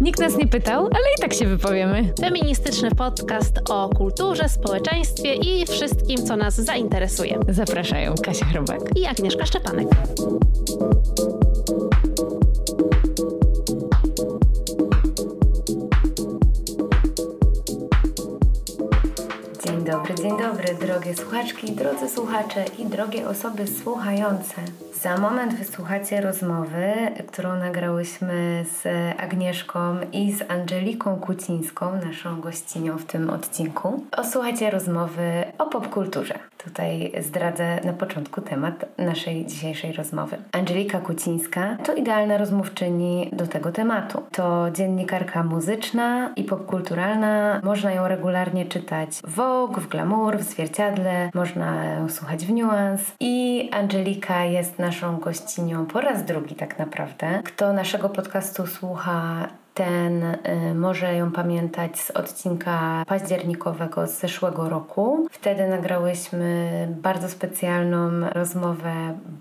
Nikt nas nie pytał, ale i tak się wypowiemy. Feministyczny podcast o kulturze, społeczeństwie i wszystkim, co nas zainteresuje. Zapraszają Kasia Chrobak i Agnieszka Szczepanek. Drogie słuchaczki, drodzy słuchacze i drogie osoby słuchające. Za moment wysłuchacie rozmowy, którą nagrałyśmy z Agnieszką i z Angeliką Kucińską, naszą gościnią w tym odcinku. Osłuchacie rozmowy o popkulturze. Tutaj zdradzę na początku temat naszej dzisiejszej rozmowy. Angelika Kucińska to idealna rozmówczyni do tego tematu. To dziennikarka muzyczna i popkulturalna. Można ją regularnie czytać w Vogue, w Glamour, w Zwierciadle. Można ją słuchać w Nuance. I Angelika jest naszą gościnią po raz drugi tak naprawdę. Kto naszego podcastu słucha ten y, może ją pamiętać z odcinka październikowego z zeszłego roku. Wtedy nagrałyśmy bardzo specjalną rozmowę,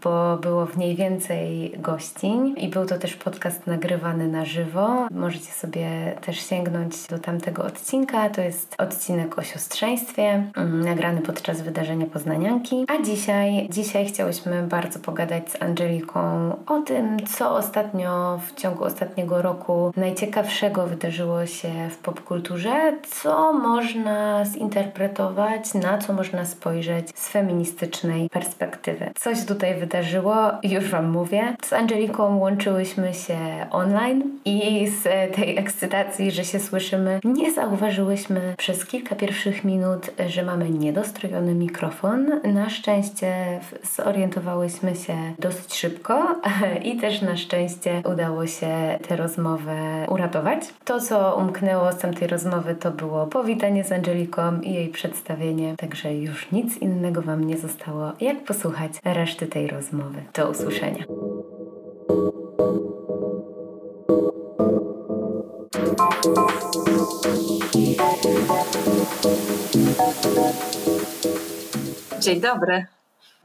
bo było w niej więcej gościń i był to też podcast nagrywany na żywo. Możecie sobie też sięgnąć do tamtego odcinka. To jest odcinek o siostrzeństwie, mm, nagrany podczas wydarzenia Poznanianki. A dzisiaj, dzisiaj chciałyśmy bardzo pogadać z Angeliką o tym, co ostatnio w ciągu ostatniego roku najciekawsze ciekawszego wydarzyło się w popkulturze, co można zinterpretować, na co można spojrzeć z feministycznej perspektywy. Coś tutaj wydarzyło, już Wam mówię. Z Angeliką łączyłyśmy się online i z tej ekscytacji, że się słyszymy, nie zauważyłyśmy przez kilka pierwszych minut, że mamy niedostrojony mikrofon. Na szczęście zorientowałyśmy się dosyć szybko i też na szczęście udało się tę rozmowę uratować. To, co umknęło z tamtej rozmowy, to było powitanie z Angeliką i jej przedstawienie, także już nic innego Wam nie zostało, jak posłuchać reszty tej rozmowy. Do usłyszenia. Dzień dobry.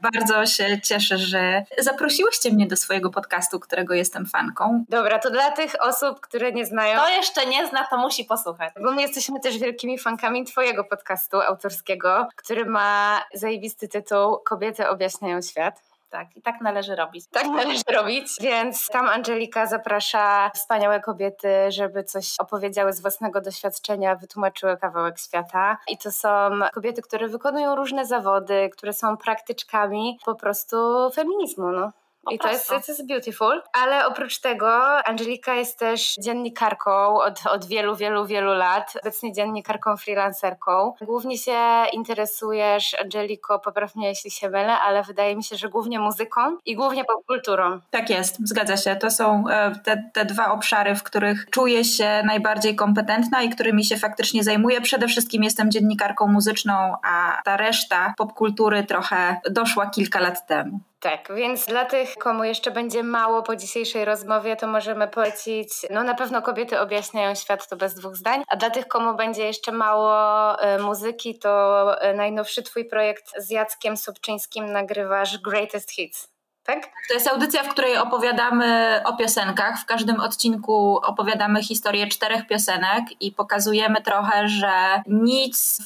Bardzo się cieszę, że zaprosiłyście mnie do swojego podcastu, którego jestem fanką. Dobra, to dla tych osób, które nie znają. To jeszcze nie zna, to musi posłuchać. Bo my jesteśmy też wielkimi fankami Twojego podcastu autorskiego, który ma zajebisty tytuł Kobiety objaśniają świat. Tak, i tak należy robić. Tak należy robić. Więc tam Angelika zaprasza wspaniałe kobiety, żeby coś opowiedziały z własnego doświadczenia, wytłumaczyły kawałek świata. I to są kobiety, które wykonują różne zawody, które są praktyczkami po prostu feminizmu. No. I to jest, to jest beautiful. Ale oprócz tego Angelika jest też dziennikarką od, od wielu, wielu, wielu lat. Obecnie dziennikarką, freelancerką. Głównie się interesujesz, Angeliko, popraw mnie jeśli się mylę, ale wydaje mi się, że głównie muzyką i głównie popkulturą. Tak jest, zgadza się. To są e, te, te dwa obszary, w których czuję się najbardziej kompetentna i którymi się faktycznie zajmuję. Przede wszystkim jestem dziennikarką muzyczną, a ta reszta popkultury trochę doszła kilka lat temu. Tak, więc dla tych, komu jeszcze będzie mało po dzisiejszej rozmowie, to możemy polecić, no na pewno kobiety objaśniają świat, to bez dwóch zdań, a dla tych, komu będzie jeszcze mało y, muzyki, to y, najnowszy twój projekt z Jackiem Sobczyńskim nagrywasz Greatest Hits tak? To jest audycja, w której opowiadamy o piosenkach. W każdym odcinku opowiadamy historię czterech piosenek i pokazujemy trochę, że nic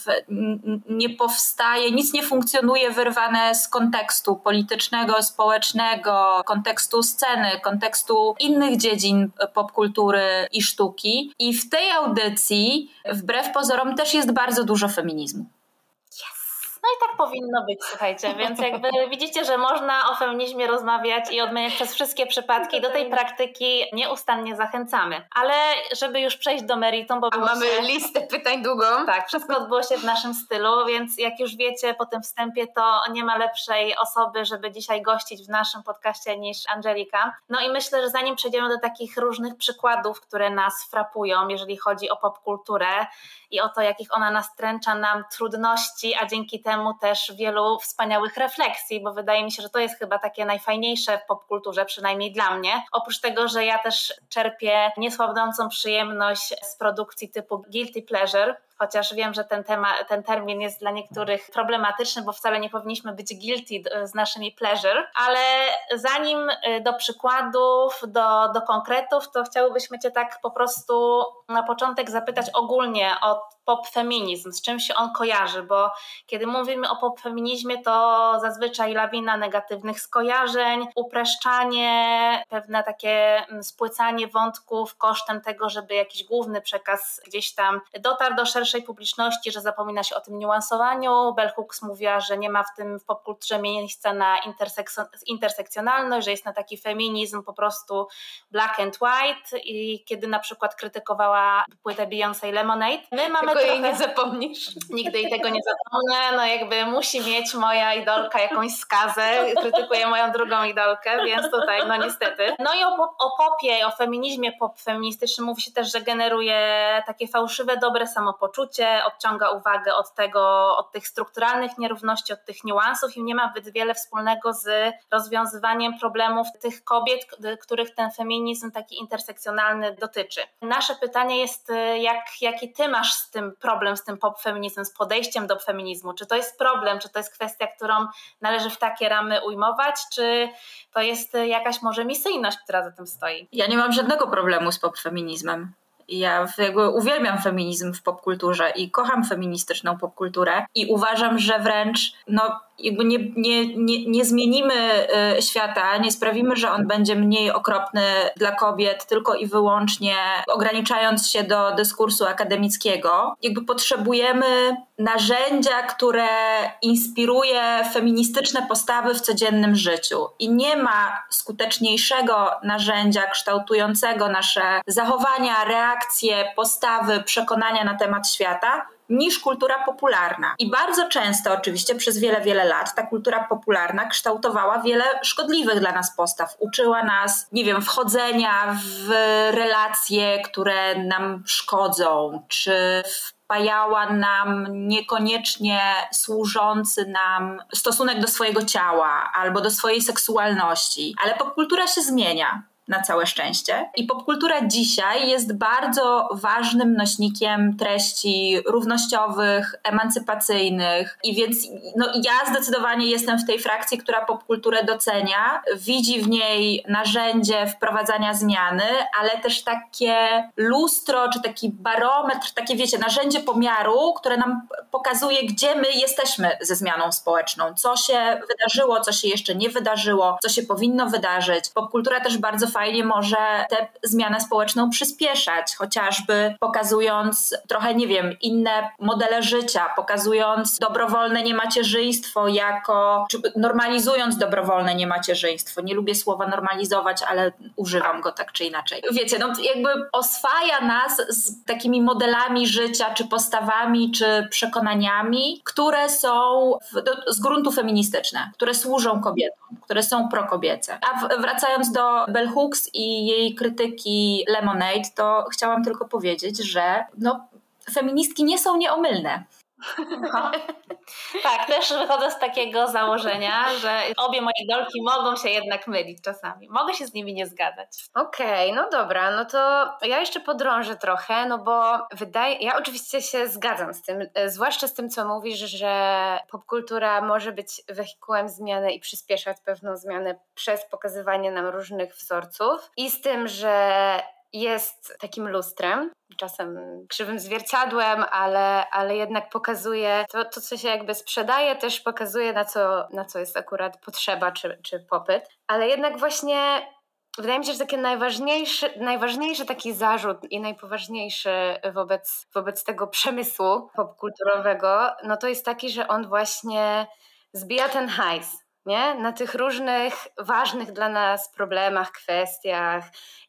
nie powstaje, nic nie funkcjonuje wyrwane z kontekstu politycznego, społecznego, kontekstu sceny, kontekstu innych dziedzin popkultury i sztuki. I w tej audycji, wbrew pozorom, też jest bardzo dużo feminizmu. No i tak powinno być, słuchajcie, więc jakby widzicie, że można o feminizmie rozmawiać i odmieniać przez wszystkie przypadki. Do tej praktyki nieustannie zachęcamy. Ale żeby już przejść do meritum, bo A mamy się... listę pytań długą. Tak, wszystko odbyło się w naszym stylu, więc jak już wiecie po tym wstępie, to nie ma lepszej osoby, żeby dzisiaj gościć w naszym podcaście niż Angelika. No i myślę, że zanim przejdziemy do takich różnych przykładów, które nas frapują, jeżeli chodzi o popkulturę i o to, jakich ona nastręcza nam trudności, a dzięki temu też wielu wspaniałych refleksji, bo wydaje mi się, że to jest chyba takie najfajniejsze w popkulturze, przynajmniej dla mnie. Oprócz tego, że ja też czerpię niesłabnącą przyjemność z produkcji typu Guilty Pleasure, chociaż wiem, że ten, temat, ten termin jest dla niektórych problematyczny, bo wcale nie powinniśmy być guilty z naszymi pleasure, ale zanim y, do przykładów, do, do konkretów, to chciałybyśmy Cię tak po prostu na początek zapytać ogólnie o popfeminizm, z czym się on kojarzy, bo kiedy mówimy o popfeminizmie, to zazwyczaj lawina negatywnych skojarzeń, upraszczanie, pewne takie spłycanie wątków kosztem tego, żeby jakiś główny przekaz gdzieś tam dotarł do szerszej publiczności, że zapomina się o tym niuansowaniu. Bell Hooks mówiła, że nie ma w tym w popkulturze miejsca na intersekcjonalność, że jest na taki feminizm po prostu black and white i kiedy na przykład krytykowała płytę Beyoncé Lemonade. My mamy Tylko trochę... jej nie zapomnisz. Nigdy jej tego nie zapomnę, no jakby musi mieć moja idolka jakąś skazę, krytykuje moją drugą idolkę, więc tutaj no niestety. No i o, o popie, o feminizmie pop feministycznym mówi się też, że generuje takie fałszywe, dobre samopoczucie, odciąga uwagę od tego, od tych strukturalnych nierówności, od tych niuansów i nie ma zbyt wiele wspólnego z rozwiązywaniem problemów tych kobiet, których ten feminizm taki intersekcjonalny dotyczy. Nasze pytanie jest, jak, jaki ty masz z tym problem, z tym pop feminizmem, z podejściem do feminizmu? Czy to jest problem, czy to jest kwestia, którą należy w takie ramy ujmować, czy to jest jakaś może misyjność, która za tym stoi? Ja nie mam żadnego problemu z pop feminizmem. Ja jakby uwielbiam feminizm w popkulturze i kocham feministyczną popkulturę i uważam, że wręcz no, jakby nie, nie, nie, nie zmienimy y, świata, nie sprawimy, że on będzie mniej okropny dla kobiet, tylko i wyłącznie ograniczając się do dyskursu akademickiego. Jakby potrzebujemy narzędzia, które inspiruje feministyczne postawy w codziennym życiu. I nie ma skuteczniejszego narzędzia kształtującego nasze zachowania, reakcje, postawy, przekonania na temat świata niż kultura popularna. I bardzo często, oczywiście przez wiele, wiele lat, ta kultura popularna kształtowała wiele szkodliwych dla nas postaw. Uczyła nas, nie wiem, wchodzenia w relacje, które nam szkodzą, czy wpajała nam niekoniecznie służący nam stosunek do swojego ciała albo do swojej seksualności. Ale popkultura się zmienia na całe szczęście. I popkultura dzisiaj jest bardzo ważnym nośnikiem treści równościowych, emancypacyjnych. I więc no, ja zdecydowanie jestem w tej frakcji, która popkulturę docenia, widzi w niej narzędzie wprowadzania zmiany, ale też takie lustro, czy taki barometr, takie wiecie, narzędzie pomiaru, które nam pokazuje, gdzie my jesteśmy ze zmianą społeczną, co się wydarzyło, co się jeszcze nie wydarzyło, co się powinno wydarzyć. Popkultura też bardzo fajnie może tę zmianę społeczną przyspieszać, chociażby pokazując trochę, nie wiem, inne modele życia, pokazując dobrowolne niemacierzyństwo jako, czy normalizując dobrowolne niemacierzyństwo. Nie lubię słowa normalizować, ale używam go tak czy inaczej. Wiecie, no jakby oswaja nas z takimi modelami życia, czy postawami, czy przekonaniami, które są w, z gruntu feministyczne, które służą kobietom, które są prokobiece. A wracając do Bell Hooks, i jej krytyki Lemonade, to chciałam tylko powiedzieć, że no, feministki nie są nieomylne. Tak, też wychodzę z takiego założenia, że obie moje dolki mogą się jednak mylić czasami. Mogę się z nimi nie zgadzać. Okej, okay, no dobra, no to ja jeszcze podrążę trochę, no bo wydaje, ja oczywiście się zgadzam z tym, e, zwłaszcza z tym, co mówisz, że popkultura może być wehikułem zmiany i przyspieszać pewną zmianę przez pokazywanie nam różnych wzorców i z tym, że jest takim lustrem, czasem krzywym zwierciadłem, ale, ale jednak pokazuje to, to, co się jakby sprzedaje, też pokazuje, na co, na co jest akurat potrzeba czy, czy popyt. Ale jednak właśnie wydaje mi się, że taki najważniejszy, najważniejszy taki zarzut i najpoważniejszy wobec, wobec tego przemysłu popkulturowego, no to jest taki, że on właśnie zbija ten hajs nie? na tych różnych ważnych dla nas problemach, kwestiach,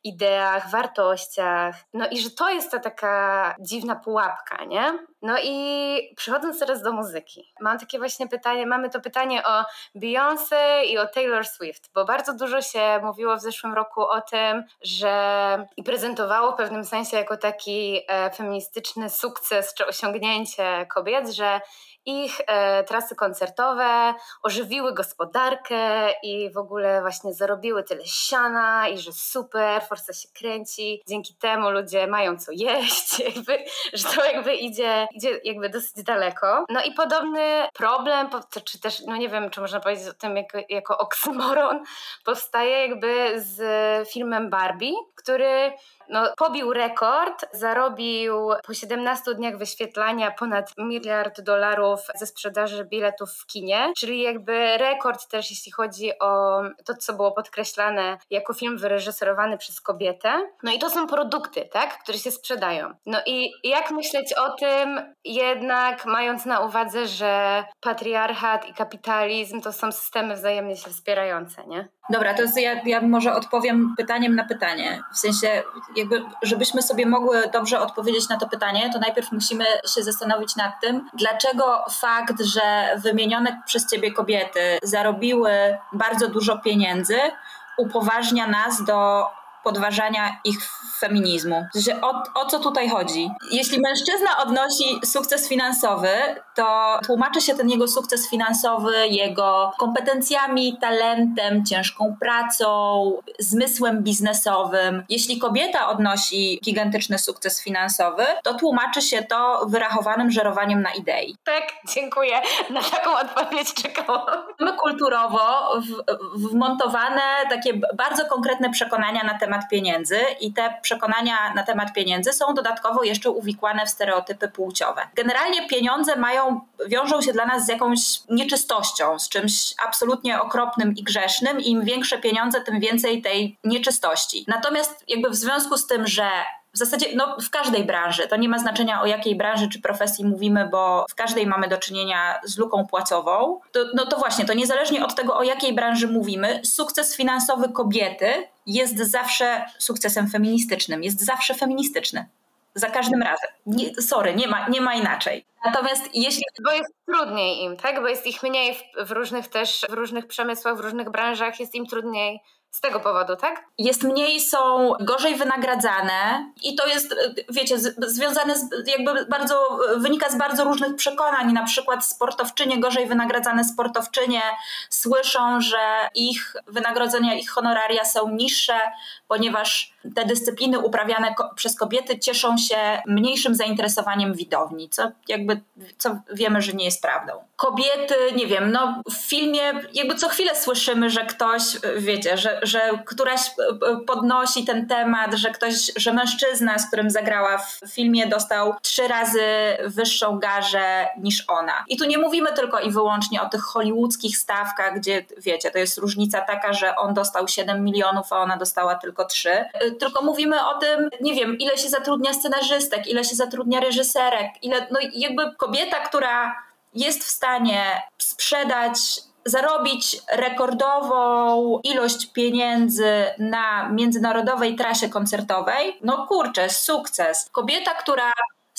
ideach, wartościach. No i że to jest ta taka dziwna pułapka, nie? No i przechodząc teraz do muzyki, mam takie właśnie pytanie, mamy to pytanie o Beyoncé i o Taylor Swift, bo bardzo dużo się mówiło w zeszłym roku o tym, że i prezentowało w pewnym sensie jako taki e, feministyczny sukces czy osiągnięcie kobiet, że ich e, trasy koncertowe ożywiły gospodarkę i w ogóle właśnie zarobiły tyle siana i że super, Forsa się kręci, dzięki temu ludzie mają co jeść, jakby, że to jakby idzie, idzie jakby dosyć daleko. No i podobny problem, czy też, no nie wiem, czy można powiedzieć o tym jako, jako oksymoron, powstaje jakby z filmem Barbie, który no, pobił rekord, zarobił po 17 dniach wyświetlania ponad miliard dolarów ze sprzedaży biletów w kinie, czyli jakby rekord też jeśli chodzi o to, co było podkreślane jako film wyreżyserowany przez kobietę. No i to są produkty, tak, które się sprzedają. No i jak myśleć o tym, jednak mając na uwadze, że patriarchat i kapitalizm to są systemy wzajemnie się wspierające, nie? Dobra, to ja, ja może odpowiem pytaniem na pytanie. W sensie, jakby, żebyśmy sobie mogły dobrze odpowiedzieć na to pytanie, to najpierw musimy się zastanowić nad tym, dlaczego fakt, że wymienione przez ciebie kobiety zarobiły bardzo dużo pieniędzy, upoważnia nas do podważania ich feminizmu. Że o, o co tutaj chodzi? Jeśli mężczyzna odnosi sukces finansowy, to tłumaczy się ten jego sukces finansowy jego kompetencjami, talentem, ciężką pracą, zmysłem biznesowym. Jeśli kobieta odnosi gigantyczny sukces finansowy, to tłumaczy się to wyrachowanym żerowaniem na idei. Tak, dziękuję. Na taką odpowiedź czekałam. Mamy kulturowo wmontowane takie bardzo konkretne przekonania na temat temat pieniędzy i te przekonania na temat pieniędzy są dodatkowo jeszcze uwikłane w stereotypy płciowe. Generalnie pieniądze mają, wiążą się dla nas z jakąś nieczystością, z czymś absolutnie okropnym i grzesznym. Im większe pieniądze, tym więcej tej nieczystości. Natomiast jakby w związku z tym, że w zasadzie no, w każdej branży, to nie ma znaczenia o jakiej branży czy profesji mówimy, bo w każdej mamy do czynienia z luką płacową, to, no to właśnie, to niezależnie od tego o jakiej branży mówimy, sukces finansowy kobiety jest zawsze sukcesem feministycznym, jest zawsze feministyczny. Za każdym razem. Nie, sorry, nie ma, nie ma inaczej. Natomiast jeśli. Bo jest trudniej im, tak? Bo jest ich mniej w, w różnych też, w różnych przemysłach, w różnych branżach, jest im trudniej z tego powodu, tak? Jest mniej, są gorzej wynagradzane i to jest, wiecie, z, związane z, jakby bardzo, wynika z bardzo różnych przekonań. Na przykład sportowczynie, gorzej wynagradzane sportowczynie słyszą, że ich wynagrodzenia, ich honoraria są niższe, ponieważ te dyscypliny uprawiane ko- przez kobiety cieszą się mniejszym zainteresowaniem widowni, co jakby, co wiemy, że nie jest prawdą. Kobiety, nie wiem, no w filmie jakby co chwilę słyszymy, że ktoś, wiecie, że, że któraś podnosi ten temat, że ktoś, że mężczyzna, z którym zagrała w filmie dostał trzy razy wyższą garzę niż ona. I tu nie mówimy tylko i wyłącznie o tych hollywoodzkich stawkach, gdzie wiecie, to jest różnica taka, że on dostał 7 milionów, a ona dostała tylko 3 tylko mówimy o tym, nie wiem, ile się zatrudnia scenarzystek, ile się zatrudnia reżyserek, ile, no jakby kobieta, która jest w stanie sprzedać zarobić rekordową ilość pieniędzy na międzynarodowej trasie koncertowej, no kurczę, sukces. Kobieta, która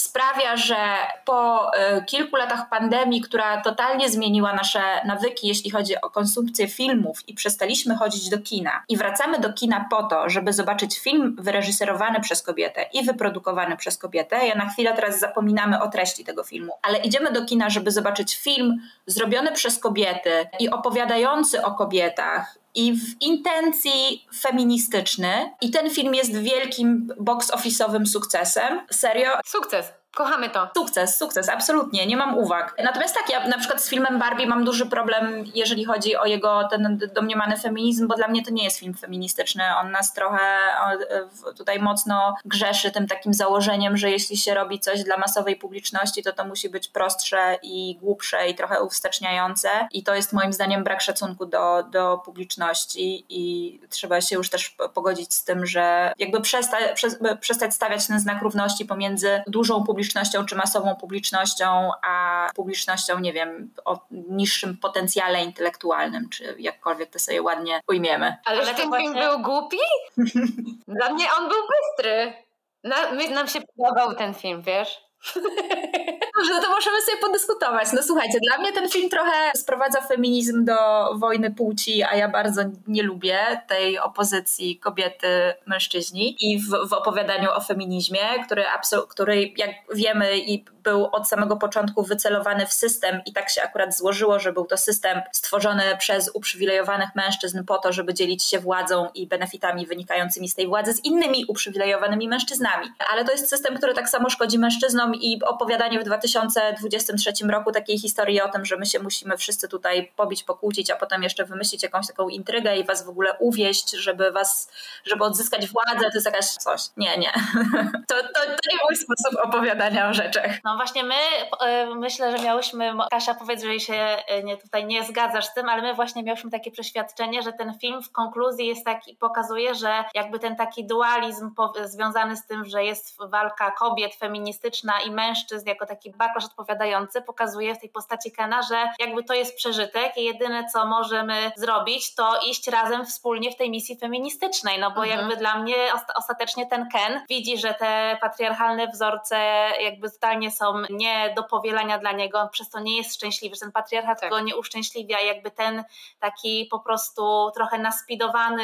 sprawia, że po y, kilku latach pandemii, która totalnie zmieniła nasze nawyki, jeśli chodzi o konsumpcję filmów i przestaliśmy chodzić do kina i wracamy do kina po to, żeby zobaczyć film wyreżyserowany przez kobietę i wyprodukowany przez kobietę. Ja na chwilę teraz zapominamy o treści tego filmu, ale idziemy do kina, żeby zobaczyć film zrobiony przez kobiety i opowiadający o kobietach i w intencji feministyczny. I ten film jest wielkim box office'owym sukcesem. Serio? Sukces. Kochamy to. Sukces, sukces, absolutnie, nie mam uwag. Natomiast tak, ja na przykład z filmem Barbie mam duży problem, jeżeli chodzi o jego ten domniemany feminizm, bo dla mnie to nie jest film feministyczny. On nas trochę tutaj mocno grzeszy tym takim założeniem, że jeśli się robi coś dla masowej publiczności, to to musi być prostsze i głupsze i trochę uwsteczniające. I to jest moim zdaniem brak szacunku do, do publiczności i trzeba się już też pogodzić z tym, że jakby przesta, przestać stawiać ten znak równości pomiędzy dużą publicznością publicznością czy masową publicznością, a publicznością, nie wiem, o niższym potencjale intelektualnym, czy jakkolwiek to sobie ładnie ujmiemy. Ale, Ale ten właśnie... film był głupi? Dla mnie on był bystry. Na, my, nam się podobał ten film, wiesz? Dobrze, no to możemy sobie podyskutować. No słuchajcie, dla mnie ten film trochę sprowadza feminizm do wojny płci, a ja bardzo nie lubię tej opozycji kobiety-mężczyźni i w, w opowiadaniu o feminizmie, który, który jak wiemy i był od samego początku wycelowany w system i tak się akurat złożyło, że był to system stworzony przez uprzywilejowanych mężczyzn po to, żeby dzielić się władzą i benefitami wynikającymi z tej władzy z innymi uprzywilejowanymi mężczyznami. Ale to jest system, który tak samo szkodzi mężczyznom i opowiadanie w 2023 roku takiej historii o tym, że my się musimy wszyscy tutaj pobić, pokłócić, a potem jeszcze wymyślić jakąś taką intrygę i was w ogóle uwieść, żeby was, żeby odzyskać władzę, to jest jakaś coś. Nie, nie. To, to, to nie mój sposób opowiadania o rzeczach. No właśnie my, e, myślę, że miałyśmy, Kasia powiedz, jeżeli się e, nie, tutaj nie zgadzasz z tym, ale my właśnie miałyśmy takie przeświadczenie, że ten film w konkluzji jest taki, pokazuje, że jakby ten taki dualizm związany z tym, że jest walka kobiet feministyczna i mężczyzn jako taki backlash odpowiadający, pokazuje w tej postaci Kena, że jakby to jest przeżytek i jedyne co możemy zrobić, to iść razem wspólnie w tej misji feministycznej, no bo mhm. jakby dla mnie ostatecznie ten Ken widzi, że te patriarchalne wzorce jakby totalnie są nie do powielania dla niego, przez to nie jest szczęśliwy, że ten patriarchat tak. go nie uszczęśliwia, jakby ten taki po prostu trochę naspidowany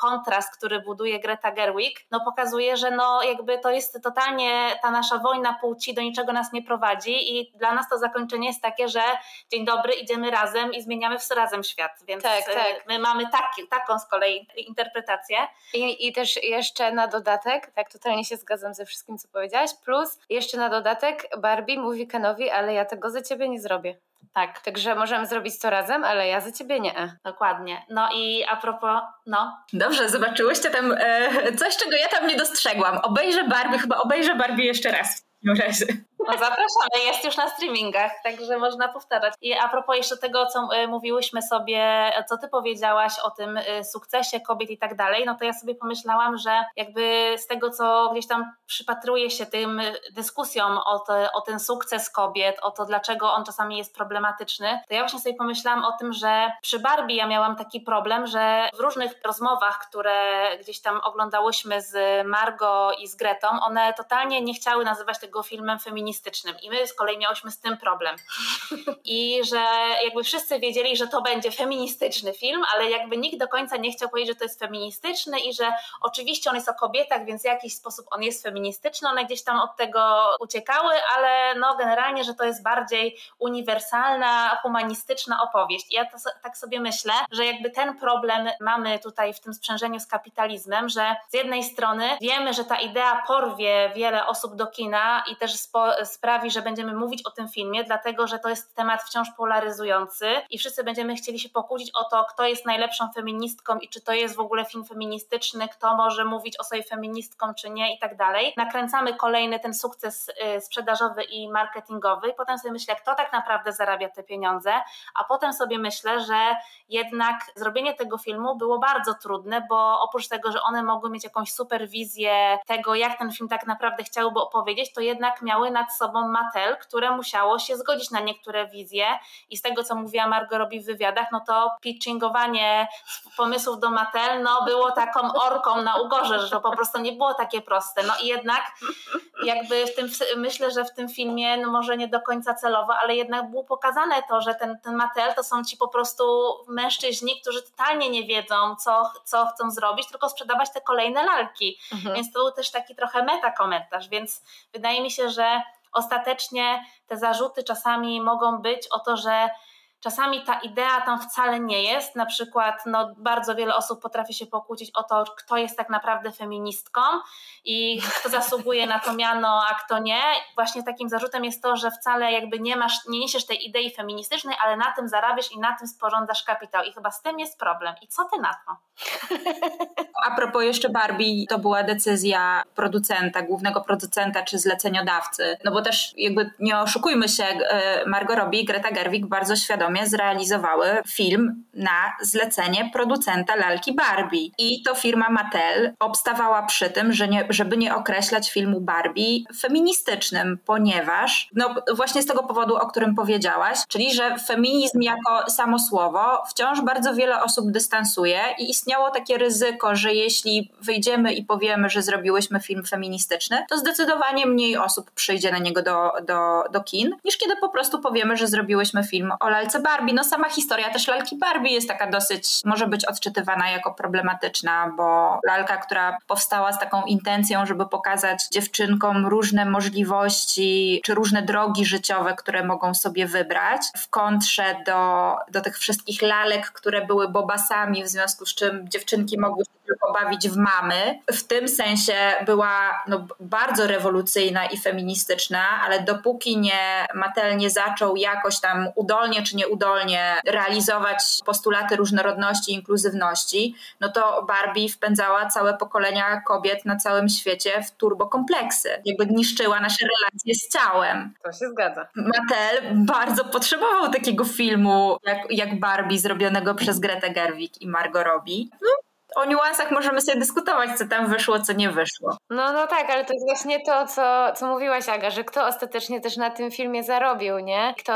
kontrast, który buduje Greta Gerwig, no pokazuje, że no jakby to jest totalnie ta nasza wojna płci do niczego nas nie prowadzi i dla nas to zakończenie jest takie, że dzień dobry, idziemy razem i zmieniamy razem świat, więc tak, tak. my mamy taki, taką z kolei interpretację. I, I też jeszcze na dodatek, tak totalnie się zgadzam ze wszystkim, co powiedziałaś, plus jeszcze na dodatek Barbie mówi Kenowi, ale ja tego za ciebie nie zrobię. Tak. Także możemy zrobić to razem, ale ja za ciebie nie. Dokładnie. No i a propos, no. Dobrze, zobaczyłyście tam e, coś, czego ja tam nie dostrzegłam. Obejrzę Barbie, chyba obejrzę Barbie jeszcze raz w takim razie. No zapraszamy, jest już na streamingach, także można powtarzać. I a propos jeszcze tego, co y, mówiłyśmy sobie, co ty powiedziałaś o tym y, sukcesie kobiet i tak dalej, no to ja sobie pomyślałam, że jakby z tego, co gdzieś tam przypatruję się tym dyskusjom o, te, o ten sukces kobiet, o to, dlaczego on czasami jest problematyczny, to ja właśnie sobie pomyślałam o tym, że przy Barbie ja miałam taki problem, że w różnych rozmowach, które gdzieś tam oglądałyśmy z Margo i z Gretą, one totalnie nie chciały nazywać tego filmem feministycznym feministycznym i my z kolei miałyśmy z tym problem. I że jakby wszyscy wiedzieli, że to będzie feministyczny film, ale jakby nikt do końca nie chciał powiedzieć, że to jest feministyczny i że oczywiście on jest o kobietach, więc w jakiś sposób on jest feministyczny, one gdzieś tam od tego uciekały, ale no generalnie, że to jest bardziej uniwersalna, humanistyczna opowieść. I ja to, tak sobie myślę, że jakby ten problem mamy tutaj w tym sprzężeniu z kapitalizmem, że z jednej strony wiemy, że ta idea porwie wiele osób do kina i też spo, sprawi, że będziemy mówić o tym filmie, dlatego że to jest temat wciąż polaryzujący i wszyscy będziemy chcieli się pokłócić o to, kto jest najlepszą feministką i czy to jest w ogóle film feministyczny, kto może mówić o sobie feministką, czy nie i tak dalej. Nakręcamy kolejny ten sukces y, sprzedażowy i marketingowy i potem sobie myślę, kto tak naprawdę zarabia te pieniądze, a potem sobie myślę, że jednak zrobienie tego filmu było bardzo trudne, bo oprócz tego, że one mogły mieć jakąś super wizję tego, jak ten film tak naprawdę chciałby opowiedzieć, to jednak miały nad sobą Mattel, które musiało się zgodzić na niektóre wizje i z tego, co mówiła Margo robi w wywiadach, no to pitchingowanie pomysłów do Mattel, no było taką orką na ugorze, że to po prostu nie było takie proste. No i jednak jakby w tym, myślę, że w tym filmie, no może nie do końca celowo, ale jednak było pokazane to, że ten, ten Mattel to są ci po prostu mężczyźni, którzy totalnie nie wiedzą, co, co chcą zrobić, tylko sprzedawać te kolejne lalki. Mhm. Więc to był też taki trochę meta komentarz, więc wydaje mi się, że ostatecznie te zarzuty czasami mogą być o to, że Czasami ta idea tam wcale nie jest. Na przykład no, bardzo wiele osób potrafi się pokłócić o to, kto jest tak naprawdę feministką i kto zasługuje na to miano, a kto nie. Właśnie takim zarzutem jest to, że wcale jakby nie masz, nie niesiesz tej idei feministycznej, ale na tym zarabiasz i na tym sporządzasz kapitał. I chyba z tym jest problem. I co ty na to? A propos jeszcze Barbie, to była decyzja producenta, głównego producenta czy zleceniodawcy. No bo też jakby nie oszukujmy się, e, Margot Robbie i Greta Gerwig bardzo świadomie zrealizowały film na zlecenie producenta lalki Barbie. I to firma Mattel obstawała przy tym, że nie, żeby nie określać filmu Barbie feministycznym, ponieważ no właśnie z tego powodu, o którym powiedziałaś, czyli że feminizm jako samo słowo wciąż bardzo wiele osób dystansuje i istniało takie ryzyko, że jeśli wyjdziemy i powiemy, że zrobiłyśmy film feministyczny, to zdecydowanie mniej osób przyjdzie na niego do, do, do kin, niż kiedy po prostu powiemy, że zrobiłyśmy film o lalce Barbie. No sama historia też lalki Barbie jest taka dosyć, może być odczytywana jako problematyczna, bo lalka, która powstała z taką intencją, żeby pokazać dziewczynkom różne możliwości, czy różne drogi życiowe, które mogą sobie wybrać, w kontrze do, do tych wszystkich lalek, które były bobasami, w związku z czym dziewczynki mogły się tylko bawić w mamy. W tym sensie była no, bardzo rewolucyjna i feministyczna, ale dopóki nie Mattel nie zaczął jakoś tam udolnie czy nieudolnie realizować postulaty różnorodności i inkluzywności, no to Barbie wpędzała całe pokolenia kobiet na całym świecie w turbokompleksy. Jakby niszczyła nasze relacje z ciałem. To się zgadza. Mattel bardzo potrzebował takiego filmu jak, jak Barbie zrobionego przez Gretę Gerwig i Margot Robbie. No, o niuansach możemy sobie dyskutować, co tam wyszło, co nie wyszło. No, no tak, ale to jest właśnie to, co, co mówiłaś, Aga, że kto ostatecznie też na tym filmie zarobił, nie? Kto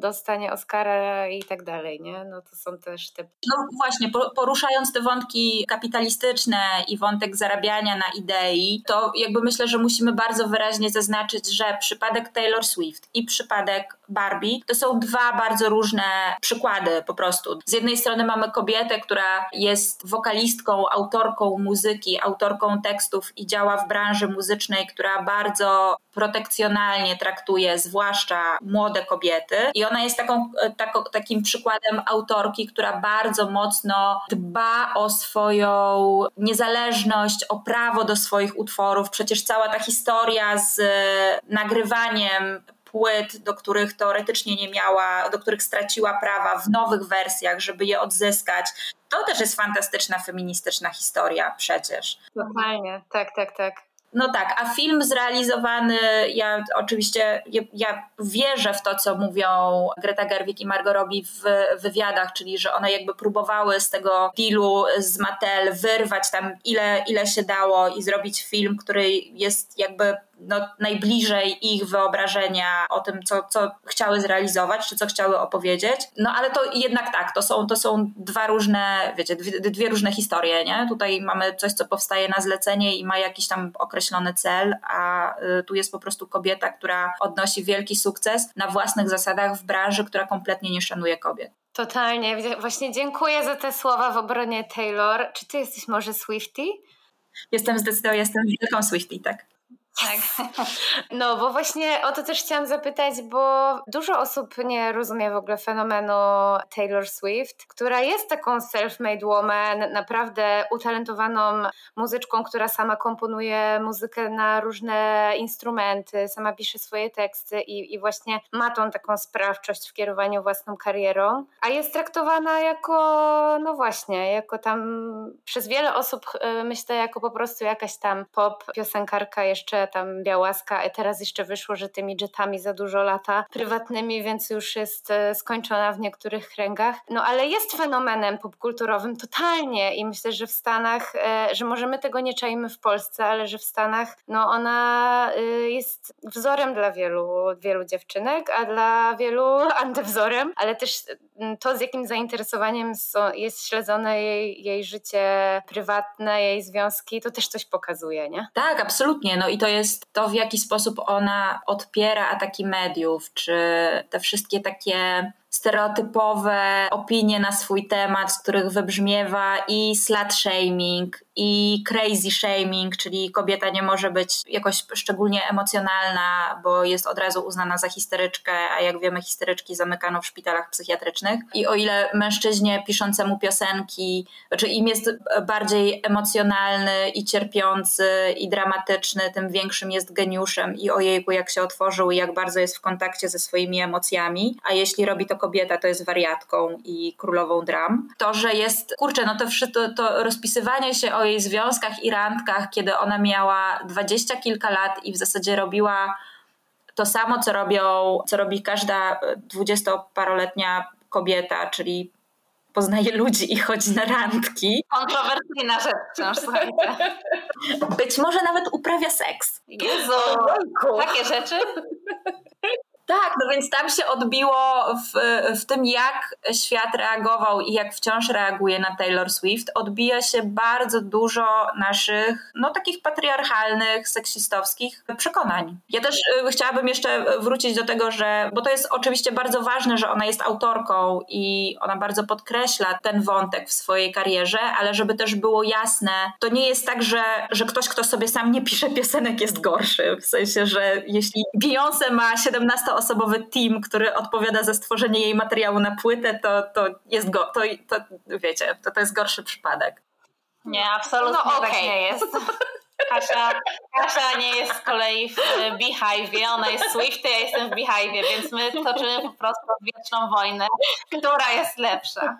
dostanie Oscara i tak dalej, nie? No to są też te... No właśnie, poruszając te wątki kapitalistyczne i wątek zarabiania na idei, to jakby myślę, że musimy bardzo wyraźnie zaznaczyć, że przypadek Taylor Swift i przypadek Barbie to są dwa bardzo różne przykłady po prostu. Z jednej strony mamy kobietę, która jest wokalistką, autorką muzyki, autorką tekstów i działa w branży muzycznej, która bardzo protekcjonalnie traktuje zwłaszcza młode kobiety. I ona jest taką, taką, takim przykładem autorki, która bardzo mocno dba o swoją niezależność, o prawo do swoich utworów. Przecież cała ta historia z nagrywaniem płyt, do których teoretycznie nie miała, do których straciła prawa w nowych wersjach, żeby je odzyskać. To też jest fantastyczna feministyczna historia przecież. Totalnie, tak, tak, tak. No tak, a film zrealizowany, ja oczywiście ja, wierzę w to, co mówią Greta Gerwig i Margot Robbie w wywiadach, czyli że one jakby próbowały z tego dealu z Mattel wyrwać tam ile, ile się dało i zrobić film, który jest jakby no, najbliżej ich wyobrażenia o tym, co, co chciały zrealizować, czy co chciały opowiedzieć. No ale to jednak tak, to są, to są dwa różne, wiecie, dwie, dwie różne historie, nie? Tutaj mamy coś, co powstaje na zlecenie i ma jakiś tam określony cel, a y, tu jest po prostu kobieta, która odnosi wielki sukces na własnych zasadach w branży, która kompletnie nie szanuje kobiet. Totalnie. Właśnie dziękuję za te słowa w obronie Taylor. Czy ty jesteś może Swifty? Jestem zdecydowanie, jestem wielką Swifty, tak. Tak. No, bo właśnie o to też chciałam zapytać, bo dużo osób nie rozumie w ogóle fenomenu Taylor Swift, która jest taką self-made woman, naprawdę utalentowaną muzyczką, która sama komponuje muzykę na różne instrumenty, sama pisze swoje teksty i, i właśnie ma tą taką sprawczość w kierowaniu własną karierą, a jest traktowana jako, no właśnie, jako tam przez wiele osób e, myślę, jako po prostu jakaś tam pop piosenkarka jeszcze tam Białaska, a teraz jeszcze wyszło, że tymi jetami za dużo lata prywatnymi, więc już jest e, skończona w niektórych kręgach. No ale jest fenomenem popkulturowym totalnie i myślę, że w Stanach, e, że może my tego nie czajmy w Polsce, ale że w Stanach no ona e, jest wzorem dla wielu, wielu dziewczynek, a dla wielu antywzorem, ale też to z jakim zainteresowaniem jest śledzone jej, jej życie prywatne, jej związki, to też coś pokazuje, nie? Tak, absolutnie. No i to jest to, w jaki sposób ona odpiera ataki mediów, czy te wszystkie takie stereotypowe opinie na swój temat, z których wybrzmiewa i slut shaming, i crazy shaming, czyli kobieta nie może być jakoś szczególnie emocjonalna, bo jest od razu uznana za histeryczkę, a jak wiemy, histeryczki zamykano w szpitalach psychiatrycznych. I o ile mężczyźnie piszącemu piosenki, znaczy im jest bardziej emocjonalny i cierpiący i dramatyczny, tym większym jest geniuszem i ojejku, jak się otworzył i jak bardzo jest w kontakcie ze swoimi emocjami. A jeśli robi to kobieta, to jest wariatką i królową dram. To, że jest, kurczę, no to, to, to rozpisywanie się o jej związkach i randkach, kiedy ona miała dwadzieścia kilka lat i w zasadzie robiła to samo, co, robią, co robi każda dwudziestoparoletnia kobieta, czyli poznaje ludzi i chodzi na randki. Kontrowersyjna rzecz wciąż, słuchajcie. Być może nawet uprawia seks. Jezu, takie rzeczy? Tak, no więc tam się odbiło w, w tym, jak świat reagował i jak wciąż reaguje na Taylor Swift. Odbija się bardzo dużo naszych, no takich patriarchalnych, seksistowskich przekonań. Ja też y, chciałabym jeszcze wrócić do tego, że, bo to jest oczywiście bardzo ważne, że ona jest autorką i ona bardzo podkreśla ten wątek w swojej karierze, ale żeby też było jasne, to nie jest tak, że, że ktoś, kto sobie sam nie pisze piosenek jest gorszy. W sensie, że jeśli Beyoncé ma 17-osobowy team, który odpowiada za stworzenie jej materiału na płytę, to, to jest go, to, to wiecie, to, to jest gorszy przypadek. Nie, absolutnie No, tak okej. nie jest. Kasia, Kasia nie jest z kolei w Beehive, ona jest Swifty, ja jestem w Beehive, więc my toczymy po prostu wieczną wojnę, która jest lepsza.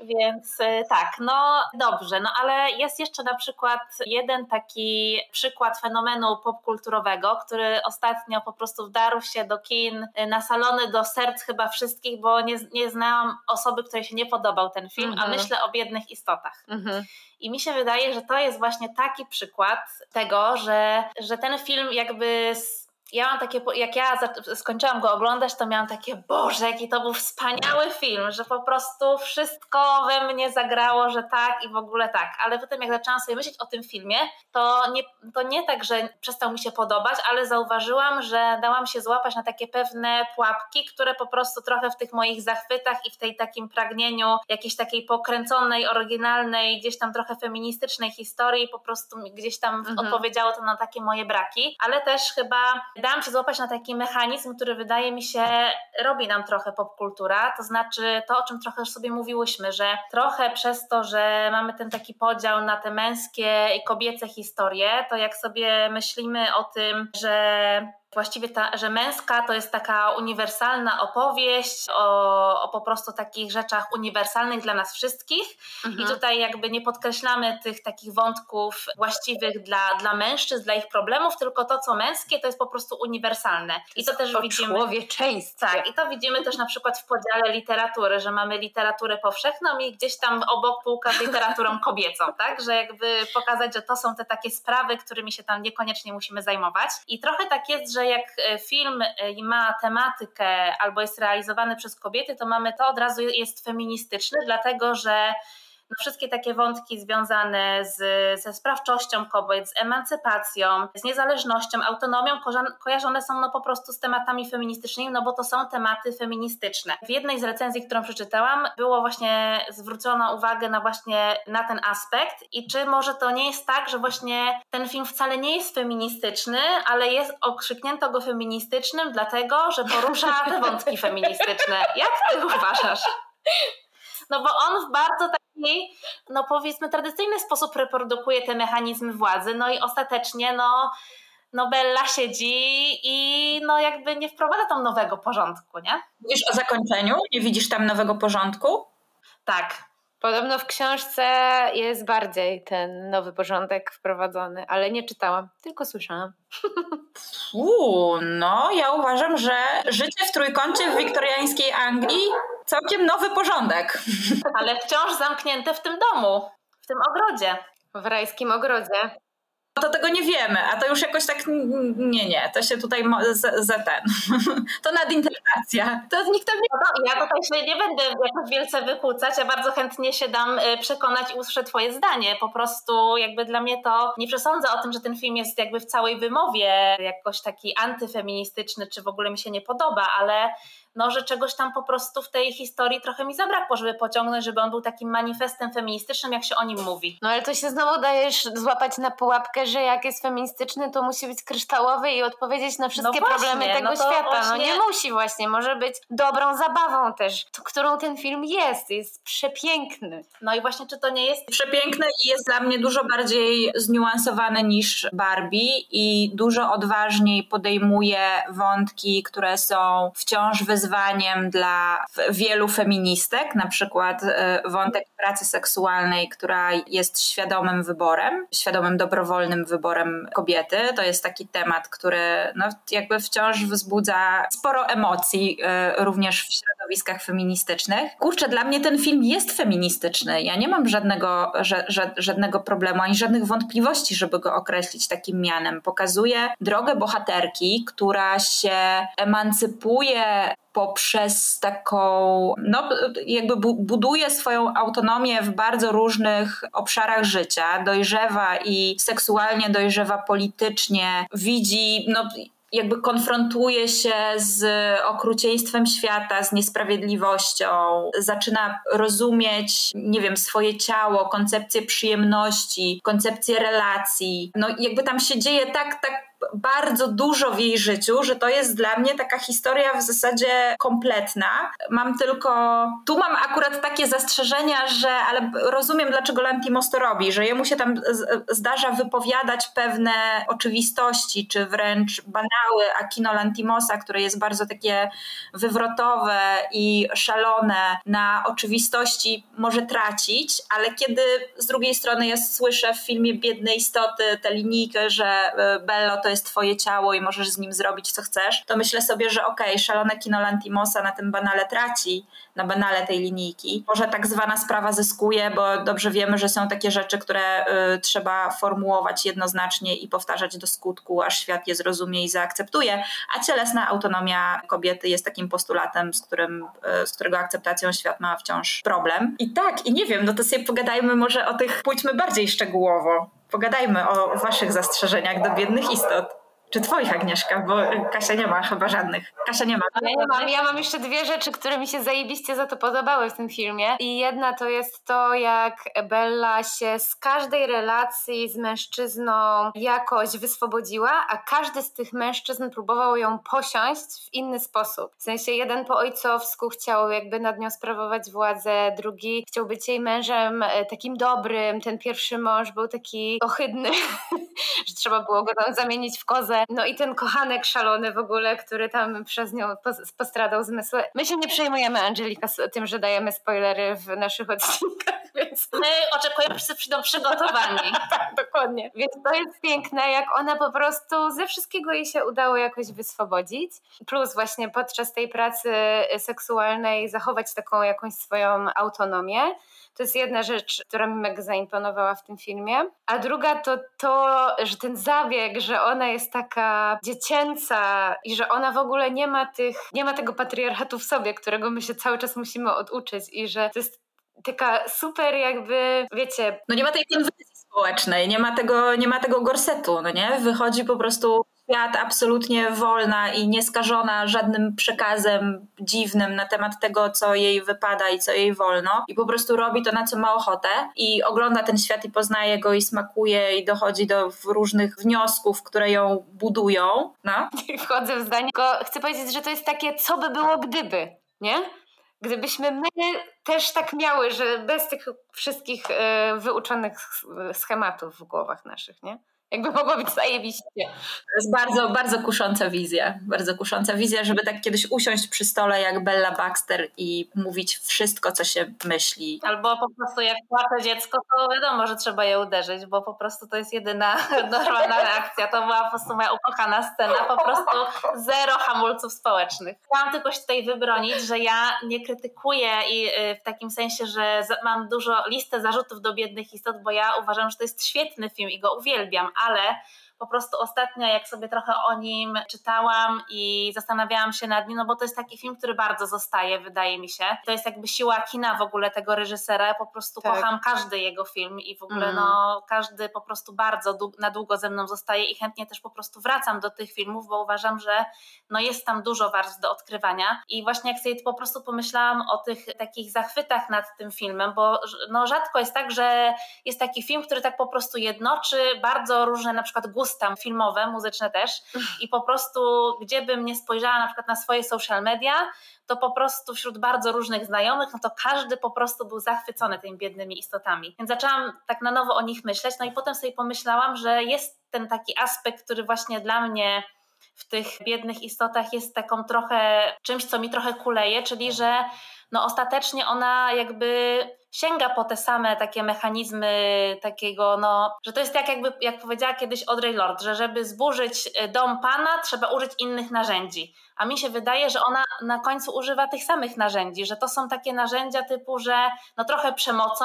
Więc y, tak, no dobrze, no ale jest jeszcze na przykład jeden taki przykład fenomenu popkulturowego, który ostatnio po prostu wdarł się do kin, y, na salony, do serc chyba wszystkich, bo nie, nie znałam osoby, której się nie podobał ten film, a Mhm. myślę o biednych istotach. Mhm. I mi się wydaje, że to jest właśnie taki przykład tego, że, że ten film jakby. Ja mam takie, jak ja skończyłam go oglądać, to miałam takie, Boże, jaki to był wspaniały film, że po prostu wszystko we mnie zagrało, że tak i w ogóle tak. Ale potem, jak zaczęłam sobie myśleć o tym filmie, to nie, to nie tak, że przestał mi się podobać, ale zauważyłam, że dałam się złapać na takie pewne pułapki, które po prostu trochę w tych moich zachwytach i w tej takim pragnieniu jakiejś takiej pokręconej, oryginalnej, gdzieś tam trochę feministycznej historii, po prostu gdzieś tam Mhm. odpowiedziało to na takie moje braki, ale też chyba dałam się złapać na taki mechanizm, który wydaje mi się robi nam trochę popkultura, to znaczy to, o czym trochę już sobie mówiłyśmy, że trochę przez to, że mamy ten taki podział na te męskie i kobiece historie, to jak sobie myślimy o tym, że Właściwie ta, że męska to jest taka uniwersalna opowieść o, o po prostu takich rzeczach uniwersalnych dla nas wszystkich. I tutaj jakby nie podkreślamy tych takich wątków właściwych dla, dla mężczyzn, dla ich problemów, tylko to, co męskie, to jest po prostu uniwersalne. I to też O widzimy. człowieczeństwie. Tak, i to widzimy też na przykład w podziale literatury, że mamy literaturę powszechną i gdzieś tam obok półka z literaturą kobiecą, tak? Że jakby pokazać, że to są te takie sprawy, którymi się tam niekoniecznie musimy zajmować. I trochę tak jest, że jak e, film e, ma tematykę albo jest realizowany przez kobiety, to mamy to od razu jest feministyczny, dlatego że no wszystkie takie wątki związane z, ze sprawczością kobiet, z emancypacją, z niezależnością, autonomią kojarzone są no po prostu z tematami feministycznymi, no bo to są tematy feministyczne. W jednej z recenzji, którą przeczytałam, było właśnie zwrócono uwagę na właśnie na ten aspekt i czy może to nie jest tak, że właśnie ten film wcale nie jest feministyczny, ale jest okrzyknięto go feministycznym dlatego, że porusza te wątki feministyczne. Jak ty uważasz? No bo on w bardzo taki, no powiedzmy, tradycyjny sposób reprodukuje te mechanizmy władzy, no i ostatecznie, no, no Bella siedzi i no jakby nie wprowadza tam nowego porządku, nie? Mówisz o zakończeniu? Nie widzisz tam nowego porządku? Tak. Podobno w książce jest bardziej ten nowy porządek wprowadzony, ale nie czytałam, tylko słyszałam. Uuu, no ja uważam, że życie w trójkącie w wiktoriańskiej Anglii całkiem nowy porządek. Ale wciąż zamknięte w tym domu, w tym ogrodzie. W rajskim ogrodzie. To tego nie wiemy, a to już jakoś tak nie, nie, to się tutaj mo- z, za ten. To nadinterpretacja. To nikt tam nie... No to ja tutaj się nie będę jakoś wielce wykłócać, ja bardzo chętnie się dam y, przekonać i usłyszę twoje zdanie. Po prostu jakby dla mnie to, nie przesądzę o tym, że ten film jest jakby w całej wymowie jakoś taki antyfeministyczny, czy w ogóle mi się nie podoba, ale no, że czegoś tam po prostu w tej historii trochę mi zabrakło, żeby pociągnąć, żeby on był takim manifestem feministycznym, jak się o nim mówi. No ale to się znowu dajesz złapać na pułapkę, że jak jest feministyczny, to musi być kryształowy i odpowiedzieć na wszystkie No właśnie, problemy tego no świata. No właśnie- nie musi właśnie, może być dobrą zabawą też, którą ten film jest. Jest przepiękny. No i właśnie, czy to nie jest Przepiękne i jest dla mnie dużo bardziej zniuansowane niż Barbie i dużo odważniej podejmuje wątki, które są wciąż wyzwania wyzwaniem dla wielu feministek, na przykład e, wątek pracy seksualnej, która jest świadomym wyborem, świadomym dobrowolnym wyborem kobiety. To jest taki temat, który no, jakby wciąż wzbudza sporo emocji e, również w środowiskach feministycznych. Kurczę, dla mnie ten film jest feministyczny. Ja nie mam żadnego, żadnego problemu ani żadnych wątpliwości, żeby go określić takim mianem. Pokazuje drogę bohaterki, która się emancypuje poprzez taką, no jakby buduje swoją autonomię w bardzo różnych obszarach życia, dojrzewa i seksualnie dojrzewa politycznie, widzi, no jakby konfrontuje się z okrucieństwem świata, z niesprawiedliwością, zaczyna rozumieć, nie wiem, swoje ciało, koncepcję przyjemności, koncepcję relacji. No jakby tam się dzieje tak, tak bardzo dużo w jej życiu, że to jest dla mnie taka historia w zasadzie kompletna. Mam tylko, tu mam akurat takie zastrzeżenia, że, ale rozumiem dlaczego Lantimos to robi, że jemu się tam zdarza wypowiadać pewne oczywistości, czy wręcz banały, a kino Lantimosa, które jest bardzo takie wywrotowe i szalone na oczywistości może tracić, ale kiedy z drugiej strony ja słyszę w filmie Biedne Istoty tę linijkę, że e, Bello to jest twoje ciało i możesz z nim zrobić co chcesz, to myślę sobie, że okej, okay, szalone kino Lantimosa na tym banale traci, na banale tej linijki. Może tak zwana sprawa zyskuje, bo dobrze wiemy, że są takie rzeczy, które y, trzeba formułować jednoznacznie i powtarzać do skutku, aż świat je zrozumie i zaakceptuje, a cielesna autonomia kobiety jest takim postulatem, z, którym, y, z którego akceptacją świat ma wciąż problem. I tak, i nie wiem, no to sobie pogadajmy może o tych, pójdźmy bardziej szczegółowo pogadajmy o waszych zastrzeżeniach do biednych istot. Czy twoich, Agnieszka? Bo Kasia nie ma chyba żadnych. Kasia nie ma. Ja, nie mam. ja mam jeszcze dwie rzeczy, które mi się zajebiście za to podobały w tym filmie. I jedna to jest to, jak Bella się z każdej relacji z mężczyzną jakoś wyswobodziła, a każdy z tych mężczyzn próbował ją posiąść w inny sposób. W sensie jeden po ojcowsku chciał jakby nad nią sprawować władzę, drugi chciał być jej mężem e, takim dobrym, ten pierwszy mąż był taki ohydny, że trzeba było go tam zamienić w kozę no i ten kochanek szalony w ogóle, który tam przez nią postradał zmysły. My się nie przejmujemy, Angelika, tym, że dajemy spoilery w naszych odcinkach, więc... My oczekujemy, że przyjdą przygotowani. tak, dokładnie. Więc to jest piękne, jak ona po prostu ze wszystkiego jej się udało jakoś wyswobodzić. Plus właśnie podczas tej pracy seksualnej zachować taką jakąś swoją autonomię. To jest jedna rzecz, która mi mega zaimponowała w tym filmie. A druga to to, że ten zabieg, że ona jest taka dziecięca i że ona w ogóle nie ma tych, nie ma tego patriarchatu w sobie, którego my się cały czas musimy oduczyć i że to jest taka super jakby, wiecie... No nie ma tej konwencji społecznej, nie ma tego, nie ma tego gorsetu, no nie? Wychodzi po prostu świat absolutnie wolna i nieskażona żadnym przekazem dziwnym na temat tego, co jej wypada i co jej wolno. I po prostu robi to, na co ma ochotę i ogląda ten świat i poznaje go i smakuje i dochodzi do różnych wniosków, które ją budują. No. Wchodzę w zdanie, tylko chcę powiedzieć, że to jest takie, co by było gdyby, nie? Gdybyśmy my też tak miały, że bez tych wszystkich e, wyuczonych schematów w głowach naszych, nie? Jakby mogło być zajebiście. To jest bardzo, bardzo kusząca wizja. Bardzo kusząca wizja, żeby tak kiedyś usiąść przy stole jak Bella Baxter i mówić wszystko, co się myśli. Albo po prostu jak płacze dziecko, to wiadomo, że trzeba je uderzyć, bo po prostu to jest jedyna normalna reakcja. To była po prostu moja ukochana scena. Po prostu zero hamulców społecznych. Chciałam tylko się tutaj wybronić, że ja nie krytykuję i y, w takim sensie, że mam dużo listę zarzutów do biednych istot, bo ja uważam, że to jest świetny film i go uwielbiam, ale po prostu ostatnio, jak sobie trochę o nim czytałam i zastanawiałam się nad nim, no bo to jest taki film, który bardzo zostaje, wydaje mi się. To jest jakby siła kina w ogóle tego reżysera. Po prostu tak. kocham każdy jego film i w ogóle mm. no każdy po prostu bardzo na długo ze mną zostaje i chętnie też po prostu wracam do tych filmów, bo uważam, że no jest tam dużo warstw do odkrywania. I właśnie jak sobie po prostu pomyślałam o tych takich zachwytach nad tym filmem, bo no rzadko jest tak, że jest taki film, który tak po prostu jednoczy bardzo różne na przykład gusty tam filmowe, muzyczne też i po prostu gdzie bym nie spojrzała na przykład na swoje social media, to po prostu wśród bardzo różnych znajomych, no to każdy po prostu był zachwycony tymi biednymi istotami. Więc zaczęłam tak na nowo o nich myśleć, no i potem sobie pomyślałam, że jest ten taki aspekt, który właśnie dla mnie w tych biednych istotach jest taką trochę czymś, co mi trochę kuleje, czyli że no ostatecznie ona jakby sięga po te same takie mechanizmy takiego, no, że to jest tak jakby, jak powiedziała kiedyś Audrey Lord, że żeby zburzyć e, dom pana, trzeba użyć innych narzędzi. A mi się wydaje, że ona na końcu używa tych samych narzędzi, że to są takie narzędzia typu, że no trochę przemocą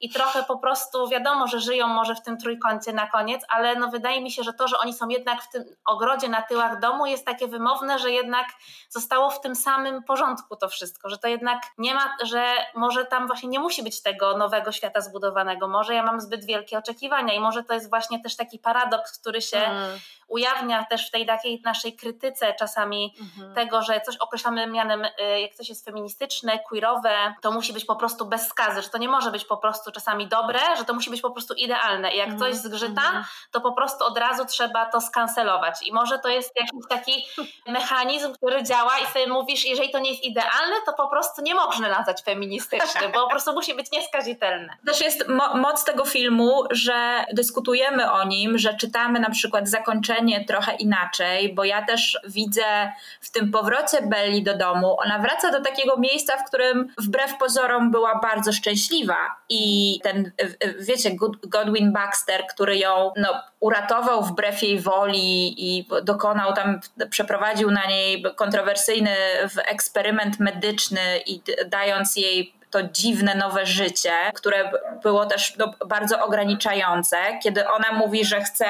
i trochę po prostu wiadomo, że żyją może w tym trójkącie na koniec, ale no wydaje mi się, że to, że oni są jednak w tym ogrodzie na tyłach domu jest takie wymowne, że jednak zostało w tym samym porządku to wszystko, że to jednak nie ma, że może tam właśnie nie musi być tego nowego świata zbudowanego, może ja mam zbyt wielkie oczekiwania i może to jest właśnie też taki paradoks, który się mm. ujawnia też w tej takiej naszej krytyce czasami mhm. tego, że coś określamy mianem, y, jak coś jest feministyczne, queerowe, to musi być po prostu bez skazy, że to nie może być po prostu czasami dobre, że to musi być po prostu idealne i jak mhm. coś zgrzyta, mhm. to po prostu od razu trzeba to skancelować i może to jest jakiś taki mechanizm, który działa i sobie mówisz, jeżeli to nie jest idealne, to po prostu nie można nazwać feministyczny, bo po prostu musi być nieskazitelne. Też jest mo moc tego filmu, że dyskutujemy o nim, że czytamy na przykład zakończenie trochę inaczej, bo ja też widzę w tym powrocie Belli do domu, ona wraca do takiego miejsca, w którym wbrew pozorom była bardzo szczęśliwa. I ten, wiecie, Godwin Baxter, który ją no, uratował wbrew jej woli i dokonał tam, przeprowadził na niej kontrowersyjny eksperyment medyczny i dając jej to dziwne nowe życie, które było też no, bardzo ograniczające, kiedy ona mówi, że chce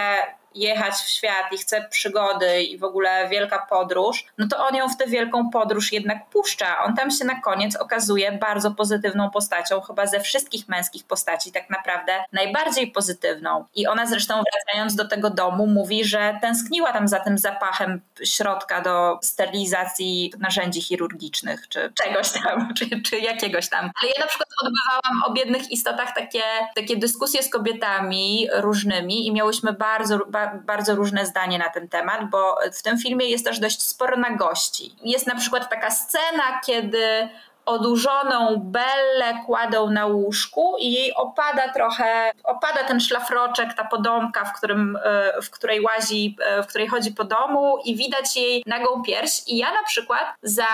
jechać w świat i chce przygody i w ogóle wielka podróż, no to on ją w tę wielką podróż jednak puszcza. On tam się na koniec okazuje bardzo pozytywną postacią, chyba ze wszystkich męskich postaci tak naprawdę najbardziej pozytywną. I ona zresztą wracając do tego domu mówi, że tęskniła tam za tym zapachem środka do sterylizacji narzędzi chirurgicznych, czy czegoś tam, czy, czy jakiegoś tam. Ale ja na przykład odbywałam o biednych istotach takie, takie dyskusje z kobietami różnymi i miałyśmy bardzo, bardzo różne zdanie na ten temat, bo w tym filmie jest też dość sporo na gości. Jest na przykład taka scena, kiedy odurzoną Bellę kładą na łóżku i jej opada trochę, opada ten szlafroczek, ta podomka, w, którym, e, w której łazi, e, w której chodzi po domu i widać jej nagą pierś. I ja na przykład za,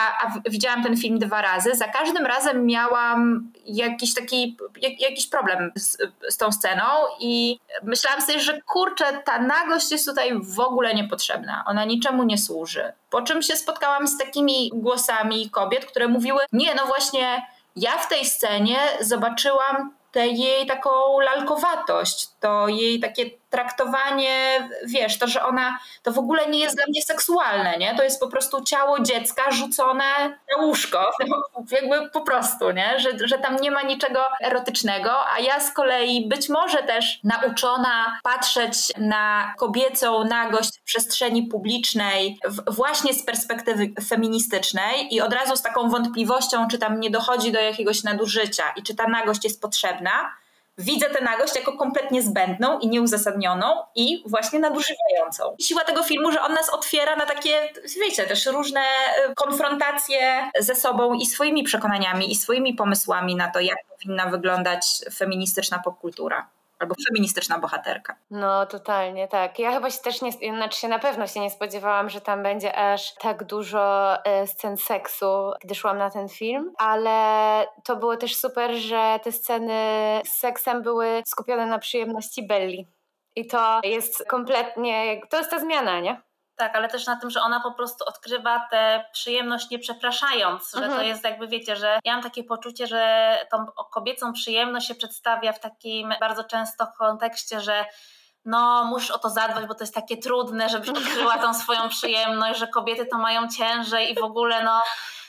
widziałam ten film dwa razy, za każdym razem miałam jakiś taki, jak, jakiś problem z, z tą sceną i myślałam sobie, że kurczę, ta nagość jest tutaj w ogóle niepotrzebna, ona niczemu nie służy. Po czym się spotkałam z takimi głosami kobiet, które mówiły: Nie, no właśnie, ja w tej scenie zobaczyłam tę jej taką lalkowatość, to jej takie traktowanie, wiesz, to, że ona, to w ogóle nie jest dla mnie seksualne, nie? To jest po prostu ciało dziecka rzucone na łóżko, jakby po prostu, nie? Że, że tam nie ma niczego erotycznego, a ja z kolei być może też nauczona patrzeć na kobiecą nagość w przestrzeni publicznej właśnie z perspektywy feministycznej i od razu z taką wątpliwością, czy tam nie dochodzi do jakiegoś nadużycia i czy ta nagość jest potrzebna, widzę tę nagość jako kompletnie zbędną i nieuzasadnioną i właśnie nadużywającą. Siła tego filmu, że on nas otwiera na takie, wiecie, też różne y, konfrontacje ze sobą i swoimi przekonaniami i swoimi pomysłami na to, jak powinna wyglądać feministyczna popkultura albo feministyczna bohaterka. No, totalnie, tak. Ja chyba się też nie, znaczy się na pewno się nie spodziewałam, że tam będzie aż tak dużo e, scen seksu, gdy szłam na ten film, ale to było też super, że te sceny z seksem były skupione na przyjemności Belli. I to jest kompletnie, to jest ta zmiana, nie? Tak, ale też na tym, że ona po prostu odkrywa tę przyjemność nie przepraszając, że mhm. to jest jakby, wiecie, że ja mam takie poczucie, że tą kobiecą przyjemność się przedstawia w takim bardzo często kontekście, że no musisz o to zadbać, bo to jest takie trudne, żebyś odkryła tą swoją przyjemność, że kobiety to mają ciężej i w ogóle no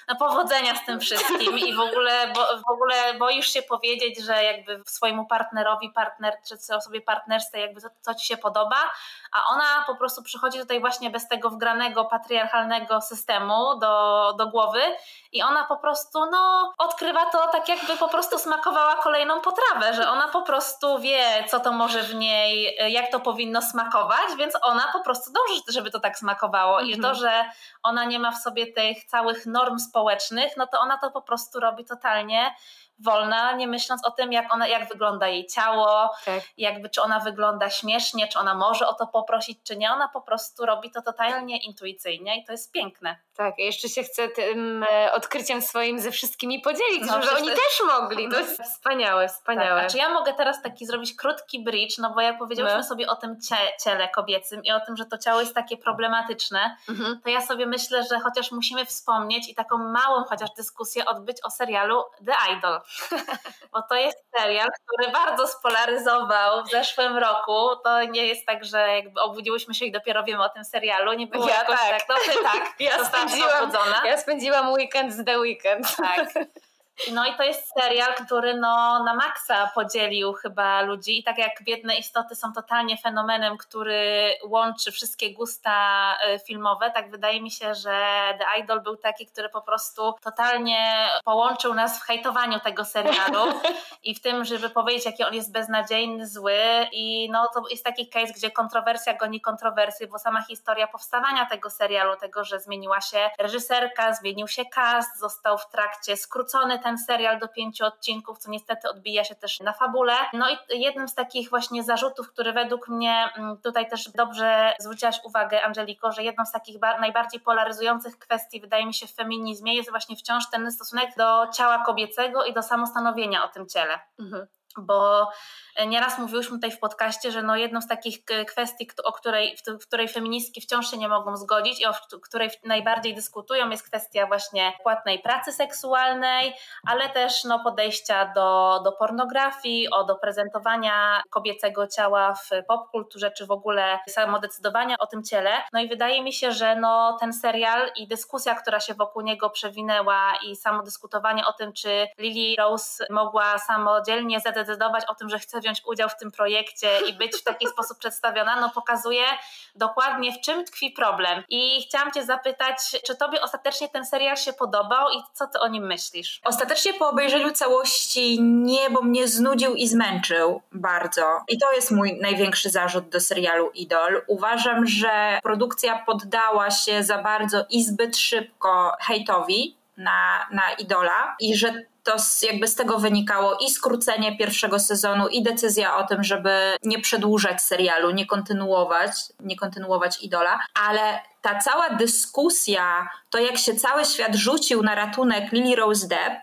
no powodzenia z tym wszystkim i w ogóle, bo, w ogóle boisz się powiedzieć, że jakby swojemu partnerowi, partner, czy osobie partnerstwie jakby co, co ci się podoba, a ona po prostu przychodzi tutaj właśnie bez tego wgranego patriarchalnego systemu do, do głowy i ona po prostu no odkrywa to tak jakby po prostu smakowała kolejną potrawę, że ona po prostu wie co to może w niej, jak to powinno smakować, więc ona po prostu dąży, żeby to tak smakowało mhm. i to, że ona nie ma w sobie tych całych norm społecznych, no to ona to po prostu robi totalnie wolna, nie myśląc o tym, jak ona, jak wygląda jej ciało, Tak. jakby czy ona wygląda śmiesznie, czy ona może o to poprosić, czy nie. Ona po prostu robi to totalnie intuicyjnie i to jest piękne. Tak, jeszcze się chcę tym e, odkryciem swoim ze wszystkimi podzielić, No, że oni to też mogli. To jest wspaniałe, wspaniałe. Tak. A czy ja mogę teraz taki zrobić krótki bridge, no bo jak powiedziałyśmy No. sobie o tym cie- ciele kobiecym i o tym, że to ciało jest takie problematyczne, Mhm. to ja sobie myślę, że chociaż musimy wspomnieć i taką małą chociaż dyskusję odbyć o serialu The Idol. Bo to jest serial, który bardzo spolaryzował w zeszłym roku. To nie jest tak, że jakby obudziłyśmy się i dopiero wiemy o tym serialu. Nie było Ja jakoś tak. tak. No ty tak, Ja spędziłam- obudzona. Ja spędziłam weekend z The Weekend. Tak. No i to jest serial, który no, na maksa podzielił chyba ludzi i tak jak Biedne Istoty są totalnie fenomenem, który łączy wszystkie gusta y, filmowe, tak wydaje mi się, że The Idol był taki, który po prostu totalnie połączył nas w hejtowaniu tego serialu i w tym, żeby powiedzieć, jaki on jest beznadziejny, zły i no to jest taki case, gdzie kontrowersja goni kontrowersję, bo sama historia powstawania tego serialu, tego, że zmieniła się reżyserka, zmienił się cast, został w trakcie skrócony ten serial do pięciu odcinków, co niestety odbija się też na fabule. No i jednym z takich właśnie zarzutów, który według mnie mm, tutaj też dobrze zwróciłaś uwagę, Angeliko, że jedną z takich ba- najbardziej polaryzujących kwestii, wydaje mi się, w feminizmie jest właśnie wciąż ten stosunek do ciała kobiecego i do samostanowienia o tym ciele Mhm. Bo nieraz mówiłyśmy tutaj w podcaście, że no jedną z takich k- kwestii, o której, w, której feministki wciąż się nie mogą zgodzić i o której najbardziej dyskutują jest kwestia właśnie płatnej pracy seksualnej, ale też no podejścia do, do pornografii, o do prezentowania kobiecego ciała w popkulturze, czy w ogóle samodecydowania o tym ciele. No i wydaje mi się, że no ten serial i dyskusja, która się wokół niego przewinęła i samo dyskutowanie o tym, czy Lily Rose mogła samodzielnie zadecydować o tym, że chce wziąć udział w tym projekcie i być w taki sposób przedstawiona, no pokazuje dokładnie w czym tkwi problem. I chciałam Cię zapytać, czy Tobie ostatecznie ten serial się podobał i co Ty o nim myślisz? Ostatecznie po obejrzeniu całości nie, bo mnie znudził i zmęczył bardzo. I to jest mój największy zarzut do serialu Idol. Uważam, że produkcja poddała się za bardzo i zbyt szybko hejtowi na, na Idola i że to jakby z tego wynikało i skrócenie pierwszego sezonu, i decyzja o tym, żeby nie przedłużać serialu, nie kontynuować, nie kontynuować Idola, ale ta cała dyskusja, to jak się cały świat rzucił na ratunek Lily Rose Depp,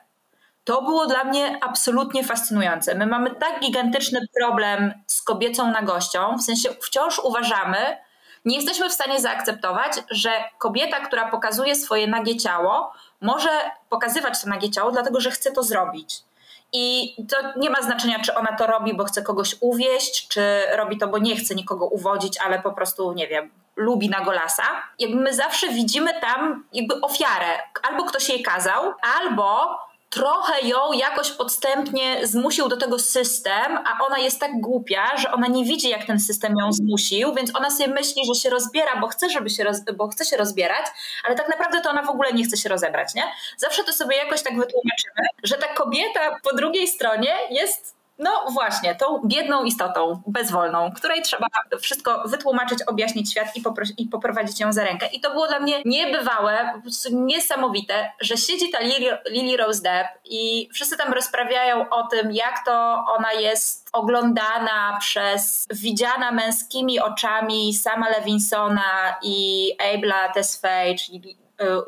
to było dla mnie absolutnie fascynujące. My mamy tak gigantyczny problem z kobiecą nagością, w sensie wciąż uważamy, nie jesteśmy w stanie zaakceptować, że kobieta, która pokazuje swoje nagie ciało, może pokazywać to nagie ciało, dlatego że chce to zrobić. I to nie ma znaczenia, czy ona to robi, bo chce kogoś uwieść, czy robi to, bo nie chce nikogo uwodzić, ale po prostu, nie wiem, lubi nagolasa. Jakby my zawsze widzimy tam jakby ofiarę. Albo ktoś jej kazał, albo trochę ją jakoś podstępnie zmusił do tego system, a ona jest tak głupia, że ona nie widzi, jak ten system ją zmusił, więc ona sobie myśli, że się rozbiera, bo chce, żeby się, roz, bo chce się rozbierać, ale tak naprawdę to ona w ogóle nie chce się rozebrać, nie? Zawsze to sobie jakoś tak wytłumaczymy, że ta kobieta po drugiej stronie jest no właśnie, tą biedną istotą, bezwolną, której trzeba wszystko wytłumaczyć, objaśnić świat i, i poprowadzić ją za rękę. I to było dla mnie niebywałe, po prostu niesamowite, że siedzi ta Lily, Lily Rose Depp i wszyscy tam rozprawiają o tym, jak to ona jest oglądana przez, widziana męskimi oczami Sama Levinsona i Abla Tesfaye, czyli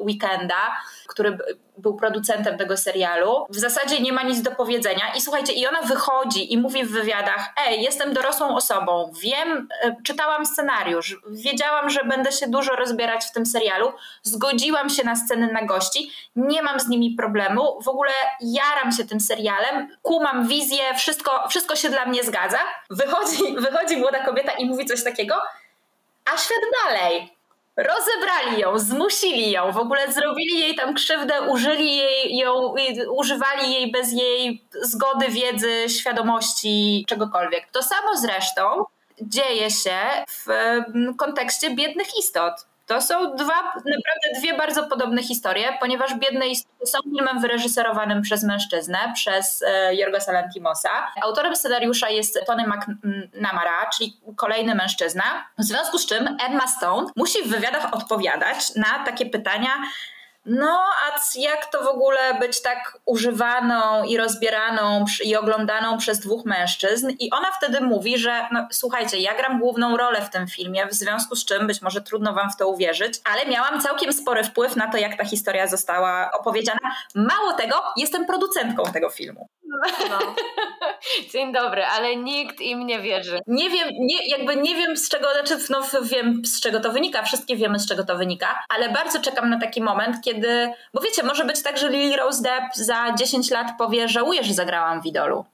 Weekenda, który był producentem tego serialu. W zasadzie nie ma nic do powiedzenia i słuchajcie, i ona wychodzi i mówi w wywiadach, ej, jestem dorosłą osobą, wiem, czytałam scenariusz, wiedziałam, że będę się dużo rozbierać w tym serialu, zgodziłam się na sceny na gości, nie mam z nimi problemu, w ogóle jaram się tym serialem, kumam wizję, wszystko, wszystko się dla mnie zgadza. Wychodzi, wychodzi młoda kobieta i mówi coś takiego, a świat dalej rozebrali ją, zmusili ją, w ogóle zrobili jej tam krzywdę, użyli jej, ją, używali jej bez jej zgody, wiedzy, świadomości, czegokolwiek. To samo zresztą dzieje się w kontekście biednych istot. To są dwa, naprawdę dwie bardzo podobne historie, ponieważ Biedne Istoty są filmem wyreżyserowanym przez mężczyznę, przez e, Jorgosa Lantimosa. Autorem scenariusza jest Tony McNamara, czyli kolejny mężczyzna. W związku z czym Emma Stone musi w wywiadach odpowiadać na takie pytania, no a jak to w ogóle być tak używaną i rozbieraną i oglądaną przez dwóch mężczyzn i ona wtedy mówi, że no, słuchajcie, ja gram główną rolę w tym filmie, w związku z czym być może trudno wam w to uwierzyć, ale miałam całkiem spory wpływ na to, jak ta historia została opowiedziana. Mało tego, jestem producentką tego filmu. No. Dzień dobry, ale nikt im nie wierzy. Nie wiem, nie, jakby nie wiem z czego, znaczy no wiem z czego to wynika, wszystkie wiemy z czego to wynika, ale bardzo czekam na taki moment, kiedy, bo wiecie, może być tak, że Lily Rose Depp za 10 lat powie, żałuję, że zagrałam w Idolu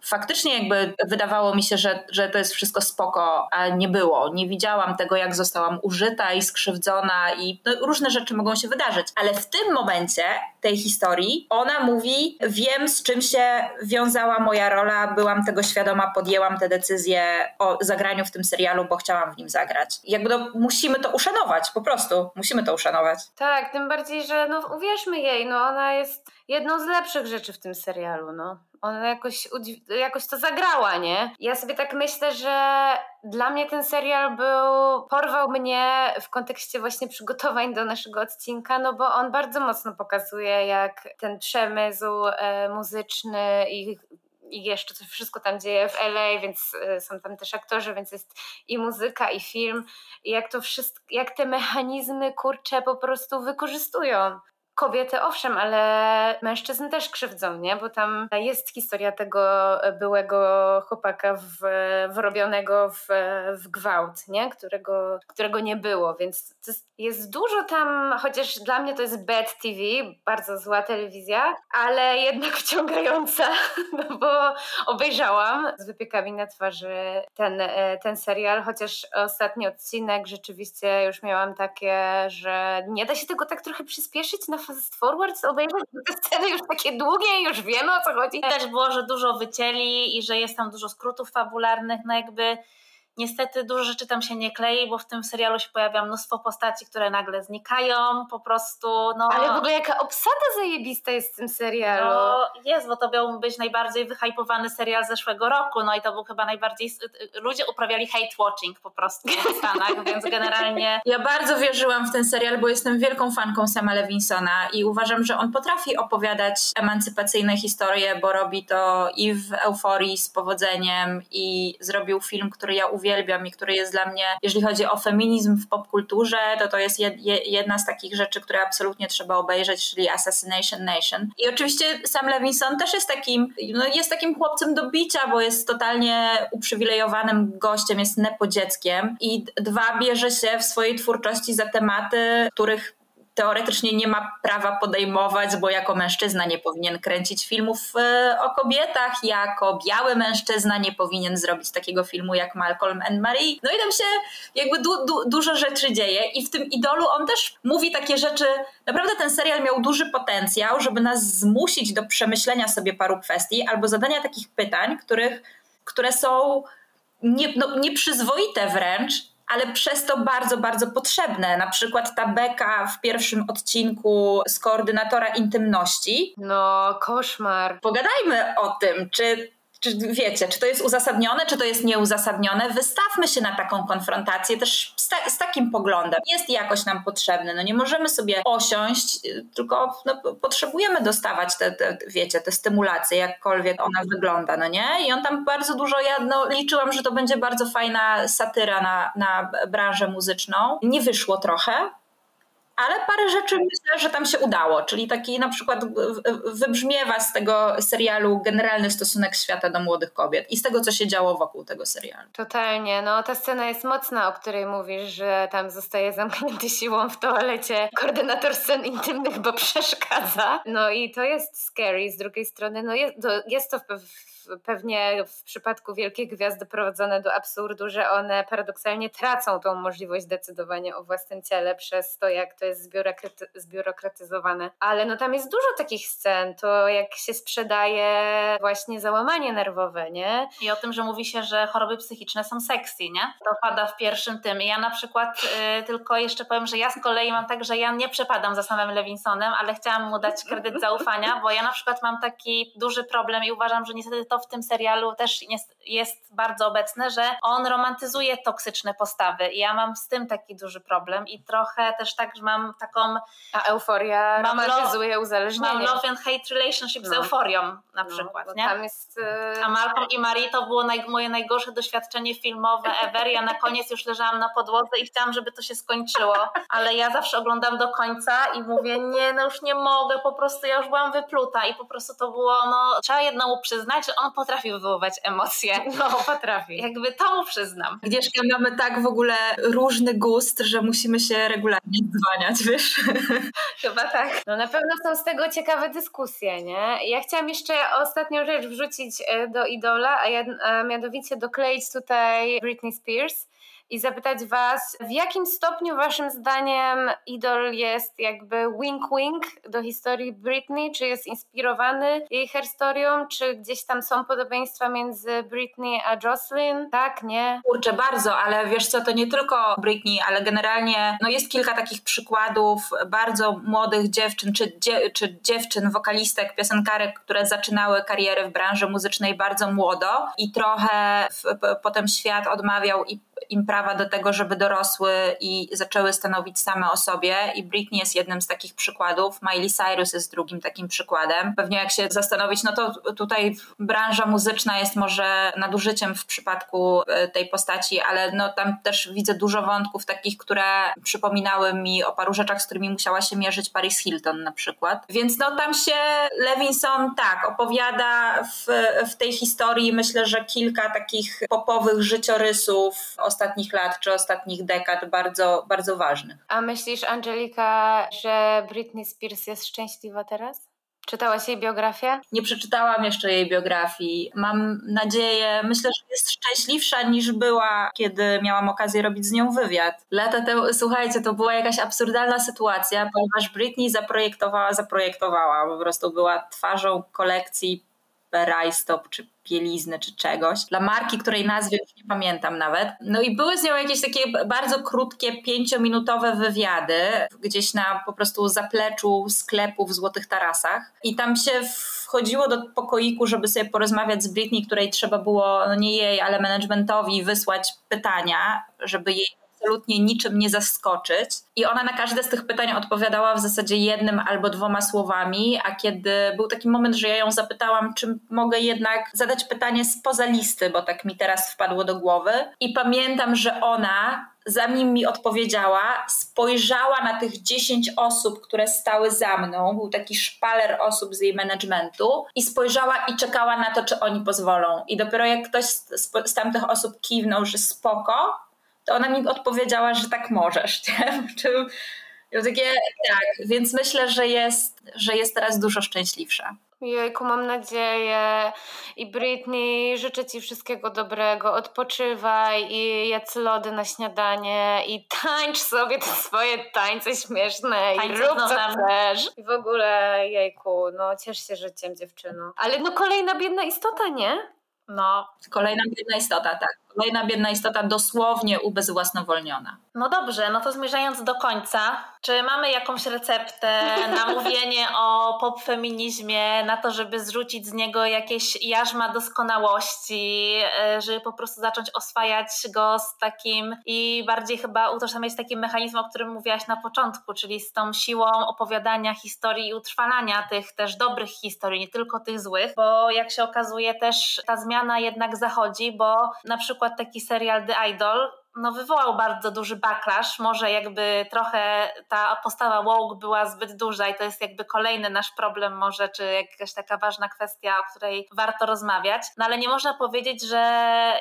faktycznie jakby wydawało mi się, że, że to jest wszystko spoko, a nie było. Nie widziałam tego, jak zostałam użyta i skrzywdzona i no, różne rzeczy mogą się wydarzyć. Ale w tym momencie tej historii ona mówi, wiem z czym się wiązała moja rola, byłam tego świadoma, podjęłam tę decyzję o zagraniu w tym serialu, bo chciałam w nim zagrać. Jakby no, musimy to uszanować, po prostu. Musimy to uszanować. Tak, tym bardziej, że no uwierzmy jej, no ona jest jedną z lepszych rzeczy w tym serialu, no. Ona jakoś, jakoś to zagrała, nie? Ja sobie tak myślę, że dla mnie ten serial był, porwał mnie w kontekście właśnie przygotowań do naszego odcinka, no bo on bardzo mocno pokazuje, jak ten przemysł e, muzyczny i i jeszcze to wszystko tam dzieje w LA, więc e, są tam też aktorzy, więc jest i muzyka, i film. I jak to wszystko, jak te mechanizmy kurcze po prostu wykorzystują kobiety owszem, ale mężczyzn też krzywdzą, nie? Bo tam jest historia tego byłego chłopaka w, wrobionego w, w gwałt, nie? Którego, którego nie było, więc jest, jest dużo tam, chociaż dla mnie to jest bad TV, bardzo zła telewizja, ale jednak wciągająca, no bo obejrzałam z wypiekami na twarzy ten, ten serial, chociaż ostatni odcinek rzeczywiście już miałam takie, że nie da się tego tak trochę przyspieszyć na fast forward obejrzeć, te sceny już takie długie, już wiemy o co chodzi. Też było, że dużo wycięli i że jest tam dużo skrótów fabularnych, no jakby Niestety dużo rzeczy tam się nie klei, bo w tym serialu się pojawia mnóstwo postaci, które nagle znikają, po prostu. No, Ale w ogóle jaka obsada zajebista jest w tym serialu. No jest, bo to miał być najbardziej wyhypowany serial zeszłego roku, no i to był chyba najbardziej... Ludzie uprawiali hate watching po prostu w Stanach, więc generalnie... Ja bardzo wierzyłam w ten serial, bo jestem wielką fanką Sama Levinsona i uważam, że on potrafi opowiadać emancypacyjne historie, bo robi to i w Euforii z powodzeniem i zrobił film, który ja uwielbiam uwielbiam i który jest dla mnie, jeżeli chodzi o feminizm w popkulturze, to to jest jedna z takich rzeczy, które absolutnie trzeba obejrzeć, czyli Assassination Nation. I oczywiście Sam Levinson też jest takim, no jest takim chłopcem do bicia, bo jest totalnie uprzywilejowanym gościem, jest nepo dzieckiem i dwa, bierze się w swojej twórczości za tematy, których teoretycznie nie ma prawa podejmować, bo jako mężczyzna nie powinien kręcić filmów e, o kobietach, jako biały mężczyzna nie powinien zrobić takiego filmu jak Malcolm and Marie. No i tam się jakby du, du, dużo rzeczy dzieje i w tym idolu on też mówi takie rzeczy. Naprawdę ten serial miał duży potencjał, żeby nas zmusić do przemyślenia sobie paru kwestii albo zadania takich pytań, których, które są nie, no, nieprzyzwoite wręcz, ale przez to bardzo, bardzo potrzebne. Na przykład ta beka w pierwszym odcinku z koordynatora intymności. No, koszmar. Pogadajmy o tym, czy czy wiecie, czy to jest uzasadnione, czy to jest nieuzasadnione? Wystawmy się na taką konfrontację też z, ta, z takim poglądem. Jest jakoś nam potrzebny. No nie możemy sobie osiąść, tylko no, potrzebujemy dostawać te, te, wiecie, te stymulacje, jakkolwiek ona wygląda, no nie? I on tam bardzo dużo, ja no, liczyłam, że to będzie bardzo fajna satyra na, na branżę muzyczną. Nie wyszło trochę, ale parę rzeczy myślę, że tam się udało, czyli taki na przykład wybrzmiewa z tego serialu generalny stosunek świata do młodych kobiet i z tego, co się działo wokół tego serialu. Totalnie, no ta scena jest mocna, o której mówisz, że tam zostaje zamknięty siłą w toalecie koordynator scen intymnych, bo przeszkadza. No i to jest scary, z drugiej strony no jest, to, jest to w pewnie w przypadku wielkich gwiazd doprowadzone do absurdu, że one paradoksalnie tracą tą możliwość decydowania o własnym ciele przez to, jak to jest zbiurokratyzowane. Ale no tam jest dużo takich scen, to jak się sprzedaje właśnie załamanie nerwowe, nie? I o tym, że mówi się, że choroby psychiczne są sexy, nie? To pada w pierwszym tym. Ja na przykład y, tylko jeszcze powiem, że ja z kolei mam tak, że ja nie przepadam za samym Levinsonem, ale chciałam mu dać kredyt zaufania, bo ja na przykład mam taki duży problem i uważam, że niestety to w tym serialu też jest, jest bardzo obecne, że on romantyzuje toksyczne postawy i ja mam z tym taki duży problem i trochę też tak, że mam taką... A euforia mam romantyzuje uzależnienie. Mam love and hate relationship no. z euforią na no, przykład, no, nie? Tam jest, yy... A Malcolm i Marie to było naj, moje najgorsze doświadczenie filmowe ever. Ja na koniec już leżałam na podłodze i chciałam, żeby to się skończyło, ale ja zawsze oglądam do końca i mówię, nie, no już nie mogę, po prostu ja już byłam wypluta i po prostu to było, no trzeba jednemu przyznać, że on potrafi wywoływać emocje. No, potrafi. Jakby to mu przyznam. Agnieszka, mamy tak w ogóle różny gust, że musimy się regularnie dzwaniać, wiesz? Chyba tak. No na pewno są z tego ciekawe dyskusje, nie? Ja chciałam jeszcze ostatnią rzecz wrzucić e, do Idola, a mianowicie dokleić tutaj Britney Spears i zapytać Was, w jakim stopniu Waszym zdaniem Idol jest jakby wink-wink do historii Britney? Czy jest inspirowany jej historią? Czy gdzieś tam są podobieństwa między Britney a Jocelyn? Tak, nie? Kurczę, bardzo, ale wiesz co, to nie tylko Britney, ale generalnie no jest kilka takich przykładów bardzo młodych dziewczyn, czy, dzie, czy dziewczyn, wokalistek, piosenkarek, które zaczynały karierę w branży muzycznej bardzo młodo i trochę w, potem świat odmawiał i im prawa do tego, żeby dorosły i zaczęły stanowić same o sobie. I Britney jest jednym z takich przykładów. Miley Cyrus jest drugim takim przykładem. Pewnie jak się zastanowić, no to tutaj branża muzyczna jest może nadużyciem w przypadku e, tej postaci, ale no tam też widzę dużo wątków takich, które przypominały mi o paru rzeczach, z którymi musiała się mierzyć Paris Hilton na przykład. Więc no tam się Levinson tak opowiada w, w tej historii myślę, że kilka takich popowych życiorysów ostatnich lat czy ostatnich dekad bardzo, bardzo ważnych. A myślisz, Angelika, że Britney Spears jest szczęśliwa teraz? Czytałaś jej biografię? Nie przeczytałam jeszcze jej biografii. Mam nadzieję, myślę, że jest szczęśliwsza niż była, kiedy miałam okazję robić z nią wywiad. Lata temu, słuchajcie, to była jakaś absurdalna sytuacja, ponieważ Britney zaprojektowała, zaprojektowała, po prostu była twarzą kolekcji Rajstop czy bielizny czy czegoś, dla marki, której nazwy już nie pamiętam nawet. No i były z nią jakieś takie bardzo krótkie, pięciominutowe wywiady, gdzieś na po prostu zapleczu sklepu w Złotych Tarasach. I tam się wchodziło do pokoiku, żeby sobie porozmawiać z Britney, której trzeba było, no nie jej, ale managementowi wysłać pytania, żeby jej absolutnie niczym nie zaskoczyć. I ona na każde z tych pytań odpowiadała w zasadzie jednym albo dwoma słowami, a kiedy był taki moment, że ja ją zapytałam, czy mogę jednak zadać pytanie spoza listy, bo tak mi teraz wpadło do głowy. I pamiętam, że ona zanim mi odpowiedziała, spojrzała na tych 10 osób, które stały za mną. Był taki szpaler osób z jej managementu i spojrzała i czekała na to, czy oni pozwolą. I dopiero jak ktoś z, z tamtych osób kiwnął, że spoko, to ona mi odpowiedziała, że tak możesz. Nie? takie, tak, więc myślę, że jest, że jest teraz dużo szczęśliwsza. Jejku, mam nadzieję. I Britney, życzę Ci wszystkiego dobrego. Odpoczywaj i jedz lody na śniadanie i tańcz sobie te swoje tańce śmieszne i rób co chcesz. I w ogóle, jejku, no ciesz się życiem dziewczyno. Ale no kolejna biedna istota, nie? No. Kolejna biedna istota, tak. Kolejna biedna istota dosłownie ubezwłasnowolniona. No dobrze, no to zmierzając do końca, czy mamy jakąś receptę na mówienie o popfeminizmie, na to, żeby zrzucić z niego jakieś jarzma doskonałości, e, żeby po prostu zacząć oswajać go z takim i bardziej chyba utożsamiać z takim mechanizmem, o którym mówiłaś na początku, czyli z tą siłą opowiadania historii i utrwalania tych też dobrych historii, nie tylko tych złych, bo jak się okazuje też ta zmiana jednak zachodzi, bo na przykład taki serial The Idol no, wywołał bardzo duży backlash. Może jakby trochę ta postawa woke była zbyt duża i to jest jakby kolejny nasz problem może, czy jakaś taka ważna kwestia, o której warto rozmawiać. No ale nie można powiedzieć, że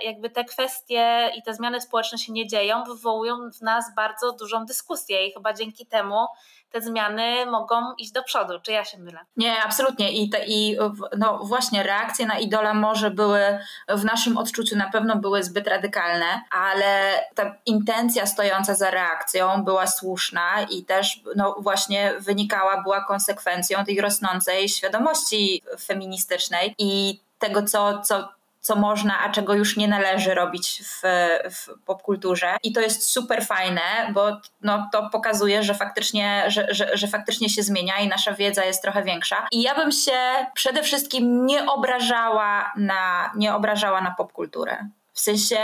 jakby te kwestie i te zmiany społeczne się nie dzieją, wywołują w nas bardzo dużą dyskusję i chyba dzięki temu te zmiany mogą iść do przodu. Czy ja się mylę? Nie, absolutnie. I, te, i no właśnie reakcje na idola może były w naszym odczuciu na pewno były zbyt radykalne, ale ta intencja stojąca za reakcją była słuszna i też no właśnie wynikała, była konsekwencją tej rosnącej świadomości feministycznej i tego, co, co co można, a czego już nie należy robić w, w popkulturze. I to jest super fajne, bo no, to pokazuje, że faktycznie, że, że, że faktycznie się zmienia i nasza wiedza jest trochę większa. I ja bym się przede wszystkim nie obrażała na, nie obrażała na popkulturę W sensie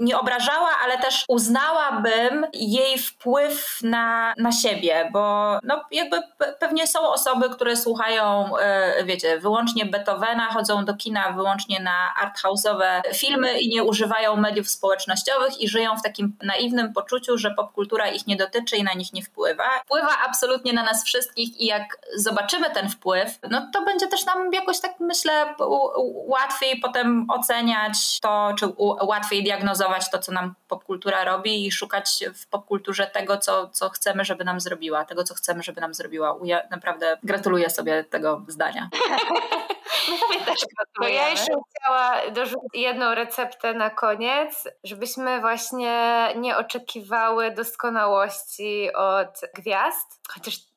nie obrażała, ale też uznałabym jej wpływ na, na siebie, bo no jakby pewnie są osoby, które słuchają, e, wiecie, wyłącznie Beethovena, chodzą do kina wyłącznie na arthouse'owe filmy i nie używają mediów społecznościowych i żyją w takim naiwnym poczuciu, że popkultura ich nie dotyczy i na nich nie wpływa. Wpływa absolutnie na nas wszystkich i jak zobaczymy ten wpływ, no to będzie też nam jakoś tak myślę łatwiej potem oceniać to, czy łatwiej diagnozować to, co nam popkultura robi i szukać w popkulturze tego, co, co chcemy, żeby nam zrobiła, tego, co chcemy, żeby nam zrobiła. Ja naprawdę gratuluję sobie tego zdania. My sobie też gratulujemy. Ja jeszcze chciała dorzucić jedną receptę na koniec, żebyśmy właśnie nie oczekiwały doskonałości od gwiazd, chociaż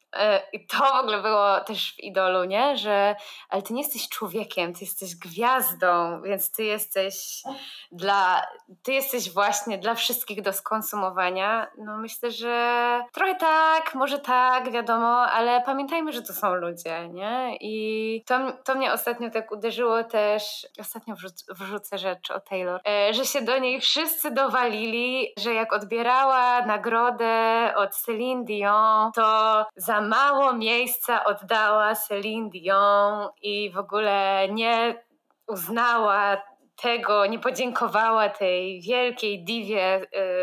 I to w ogóle było też w idolu, nie? Że ale ty nie jesteś człowiekiem, ty jesteś gwiazdą, więc ty jesteś dla, ty jesteś właśnie dla wszystkich do skonsumowania. No myślę, że trochę tak, może tak, wiadomo, ale pamiętajmy, że to są ludzie, nie? I to, to mnie ostatnio tak uderzyło też, ostatnio wrzuc, wrzucę rzecz o Taylor, e, że się do niej wszyscy dowalili, że jak odbierała nagrodę od Celine Dion, to za mało miejsca oddała Celine Dion i w ogóle nie uznała tego, nie podziękowała tej wielkiej diwie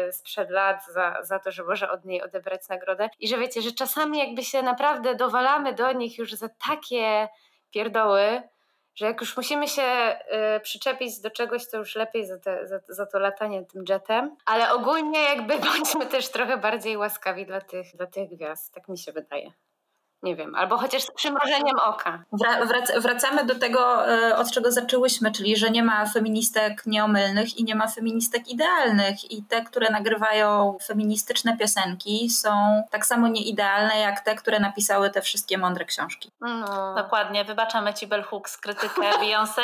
y, sprzed lat za, za to, że może od niej odebrać nagrodę. I że wiecie, że czasami jakby się naprawdę dowalamy do nich już za takie pierdoły, że jak już musimy się y, przyczepić do czegoś, to już lepiej za, te, za, za, to latanie tym jetem. Ale ogólnie jakby bądźmy też trochę bardziej łaskawi dla tych, dla tych gwiazd, tak mi się wydaje. Nie wiem, albo chociaż z przymrożeniem oka. Wrac wracamy do tego, e, od czego zaczęłyśmy, czyli że nie ma feministek nieomylnych i nie ma feministek idealnych. I te, które nagrywają feministyczne piosenki, są tak samo nieidealne, jak te, które napisały te wszystkie mądre książki. No. Dokładnie, wybaczamy ci Bell Hooks krytykę Beyoncé.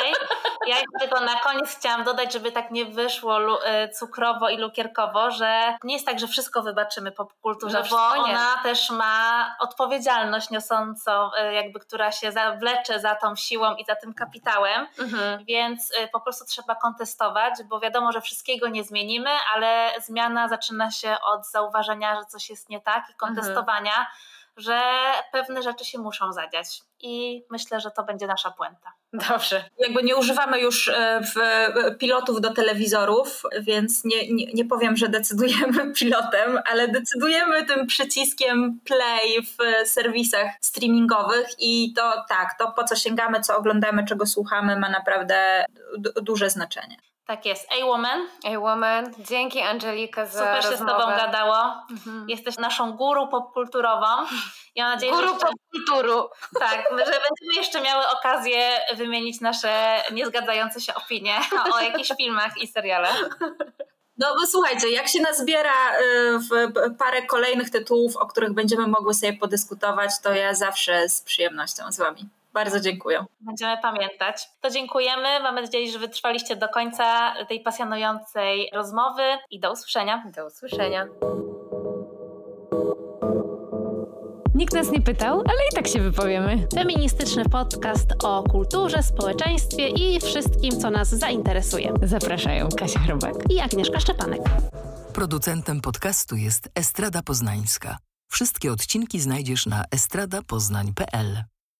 Ja tylko na koniec chciałam dodać, żeby tak nie wyszło e, cukrowo i lukierkowo, że nie jest tak, że wszystko wybaczymy popkulturze, no, bo ona też ma odpowiedzialność niosącą, e, jakby, która się zawlecze za tą siłą i za tym kapitałem, mhm. więc e, po prostu trzeba kontestować, bo wiadomo, że wszystkiego nie zmienimy, ale zmiana zaczyna się od zauważenia, że coś jest nie tak i kontestowania. Mhm że pewne rzeczy się muszą zadziać. I myślę, że to będzie nasza puenta. Dobrze. Jakby nie używamy już e, w pilotów do telewizorów, więc nie, nie, nie powiem, że decydujemy pilotem, ale decydujemy tym przyciskiem play w serwisach streamingowych i to tak, to po co sięgamy, co oglądamy, czego słuchamy ma naprawdę duże znaczenie. Tak jest. A-Woman. A-Woman. Dzięki Angelika za Super rozmowę. się z Tobą gadało. Mhm. Jesteś naszą guru popkulturową. Ja mam nadzieję, guru że popkulturu. Tak, że będziemy jeszcze miały okazję wymienić nasze niezgadzające się opinie o jakichś filmach i serialach. No bo słuchajcie, jak się nazbiera y, w parę kolejnych tytułów, o których będziemy mogły sobie podyskutować, to ja zawsze z przyjemnością z Wami. Bardzo dziękuję. Będziemy pamiętać. To dziękujemy. Mamy nadzieję, że wytrwaliście do końca tej pasjonującej rozmowy i do usłyszenia. Do usłyszenia. Nikt nas nie pytał, ale i tak się wypowiemy. Feministyczny podcast o kulturze, społeczeństwie i wszystkim, co nas zainteresuje. Zapraszają Kasia Chrobak i Agnieszka Szczepanek. Producentem podcastu jest Estrada Poznańska. Wszystkie odcinki znajdziesz na estradapoznań.pl.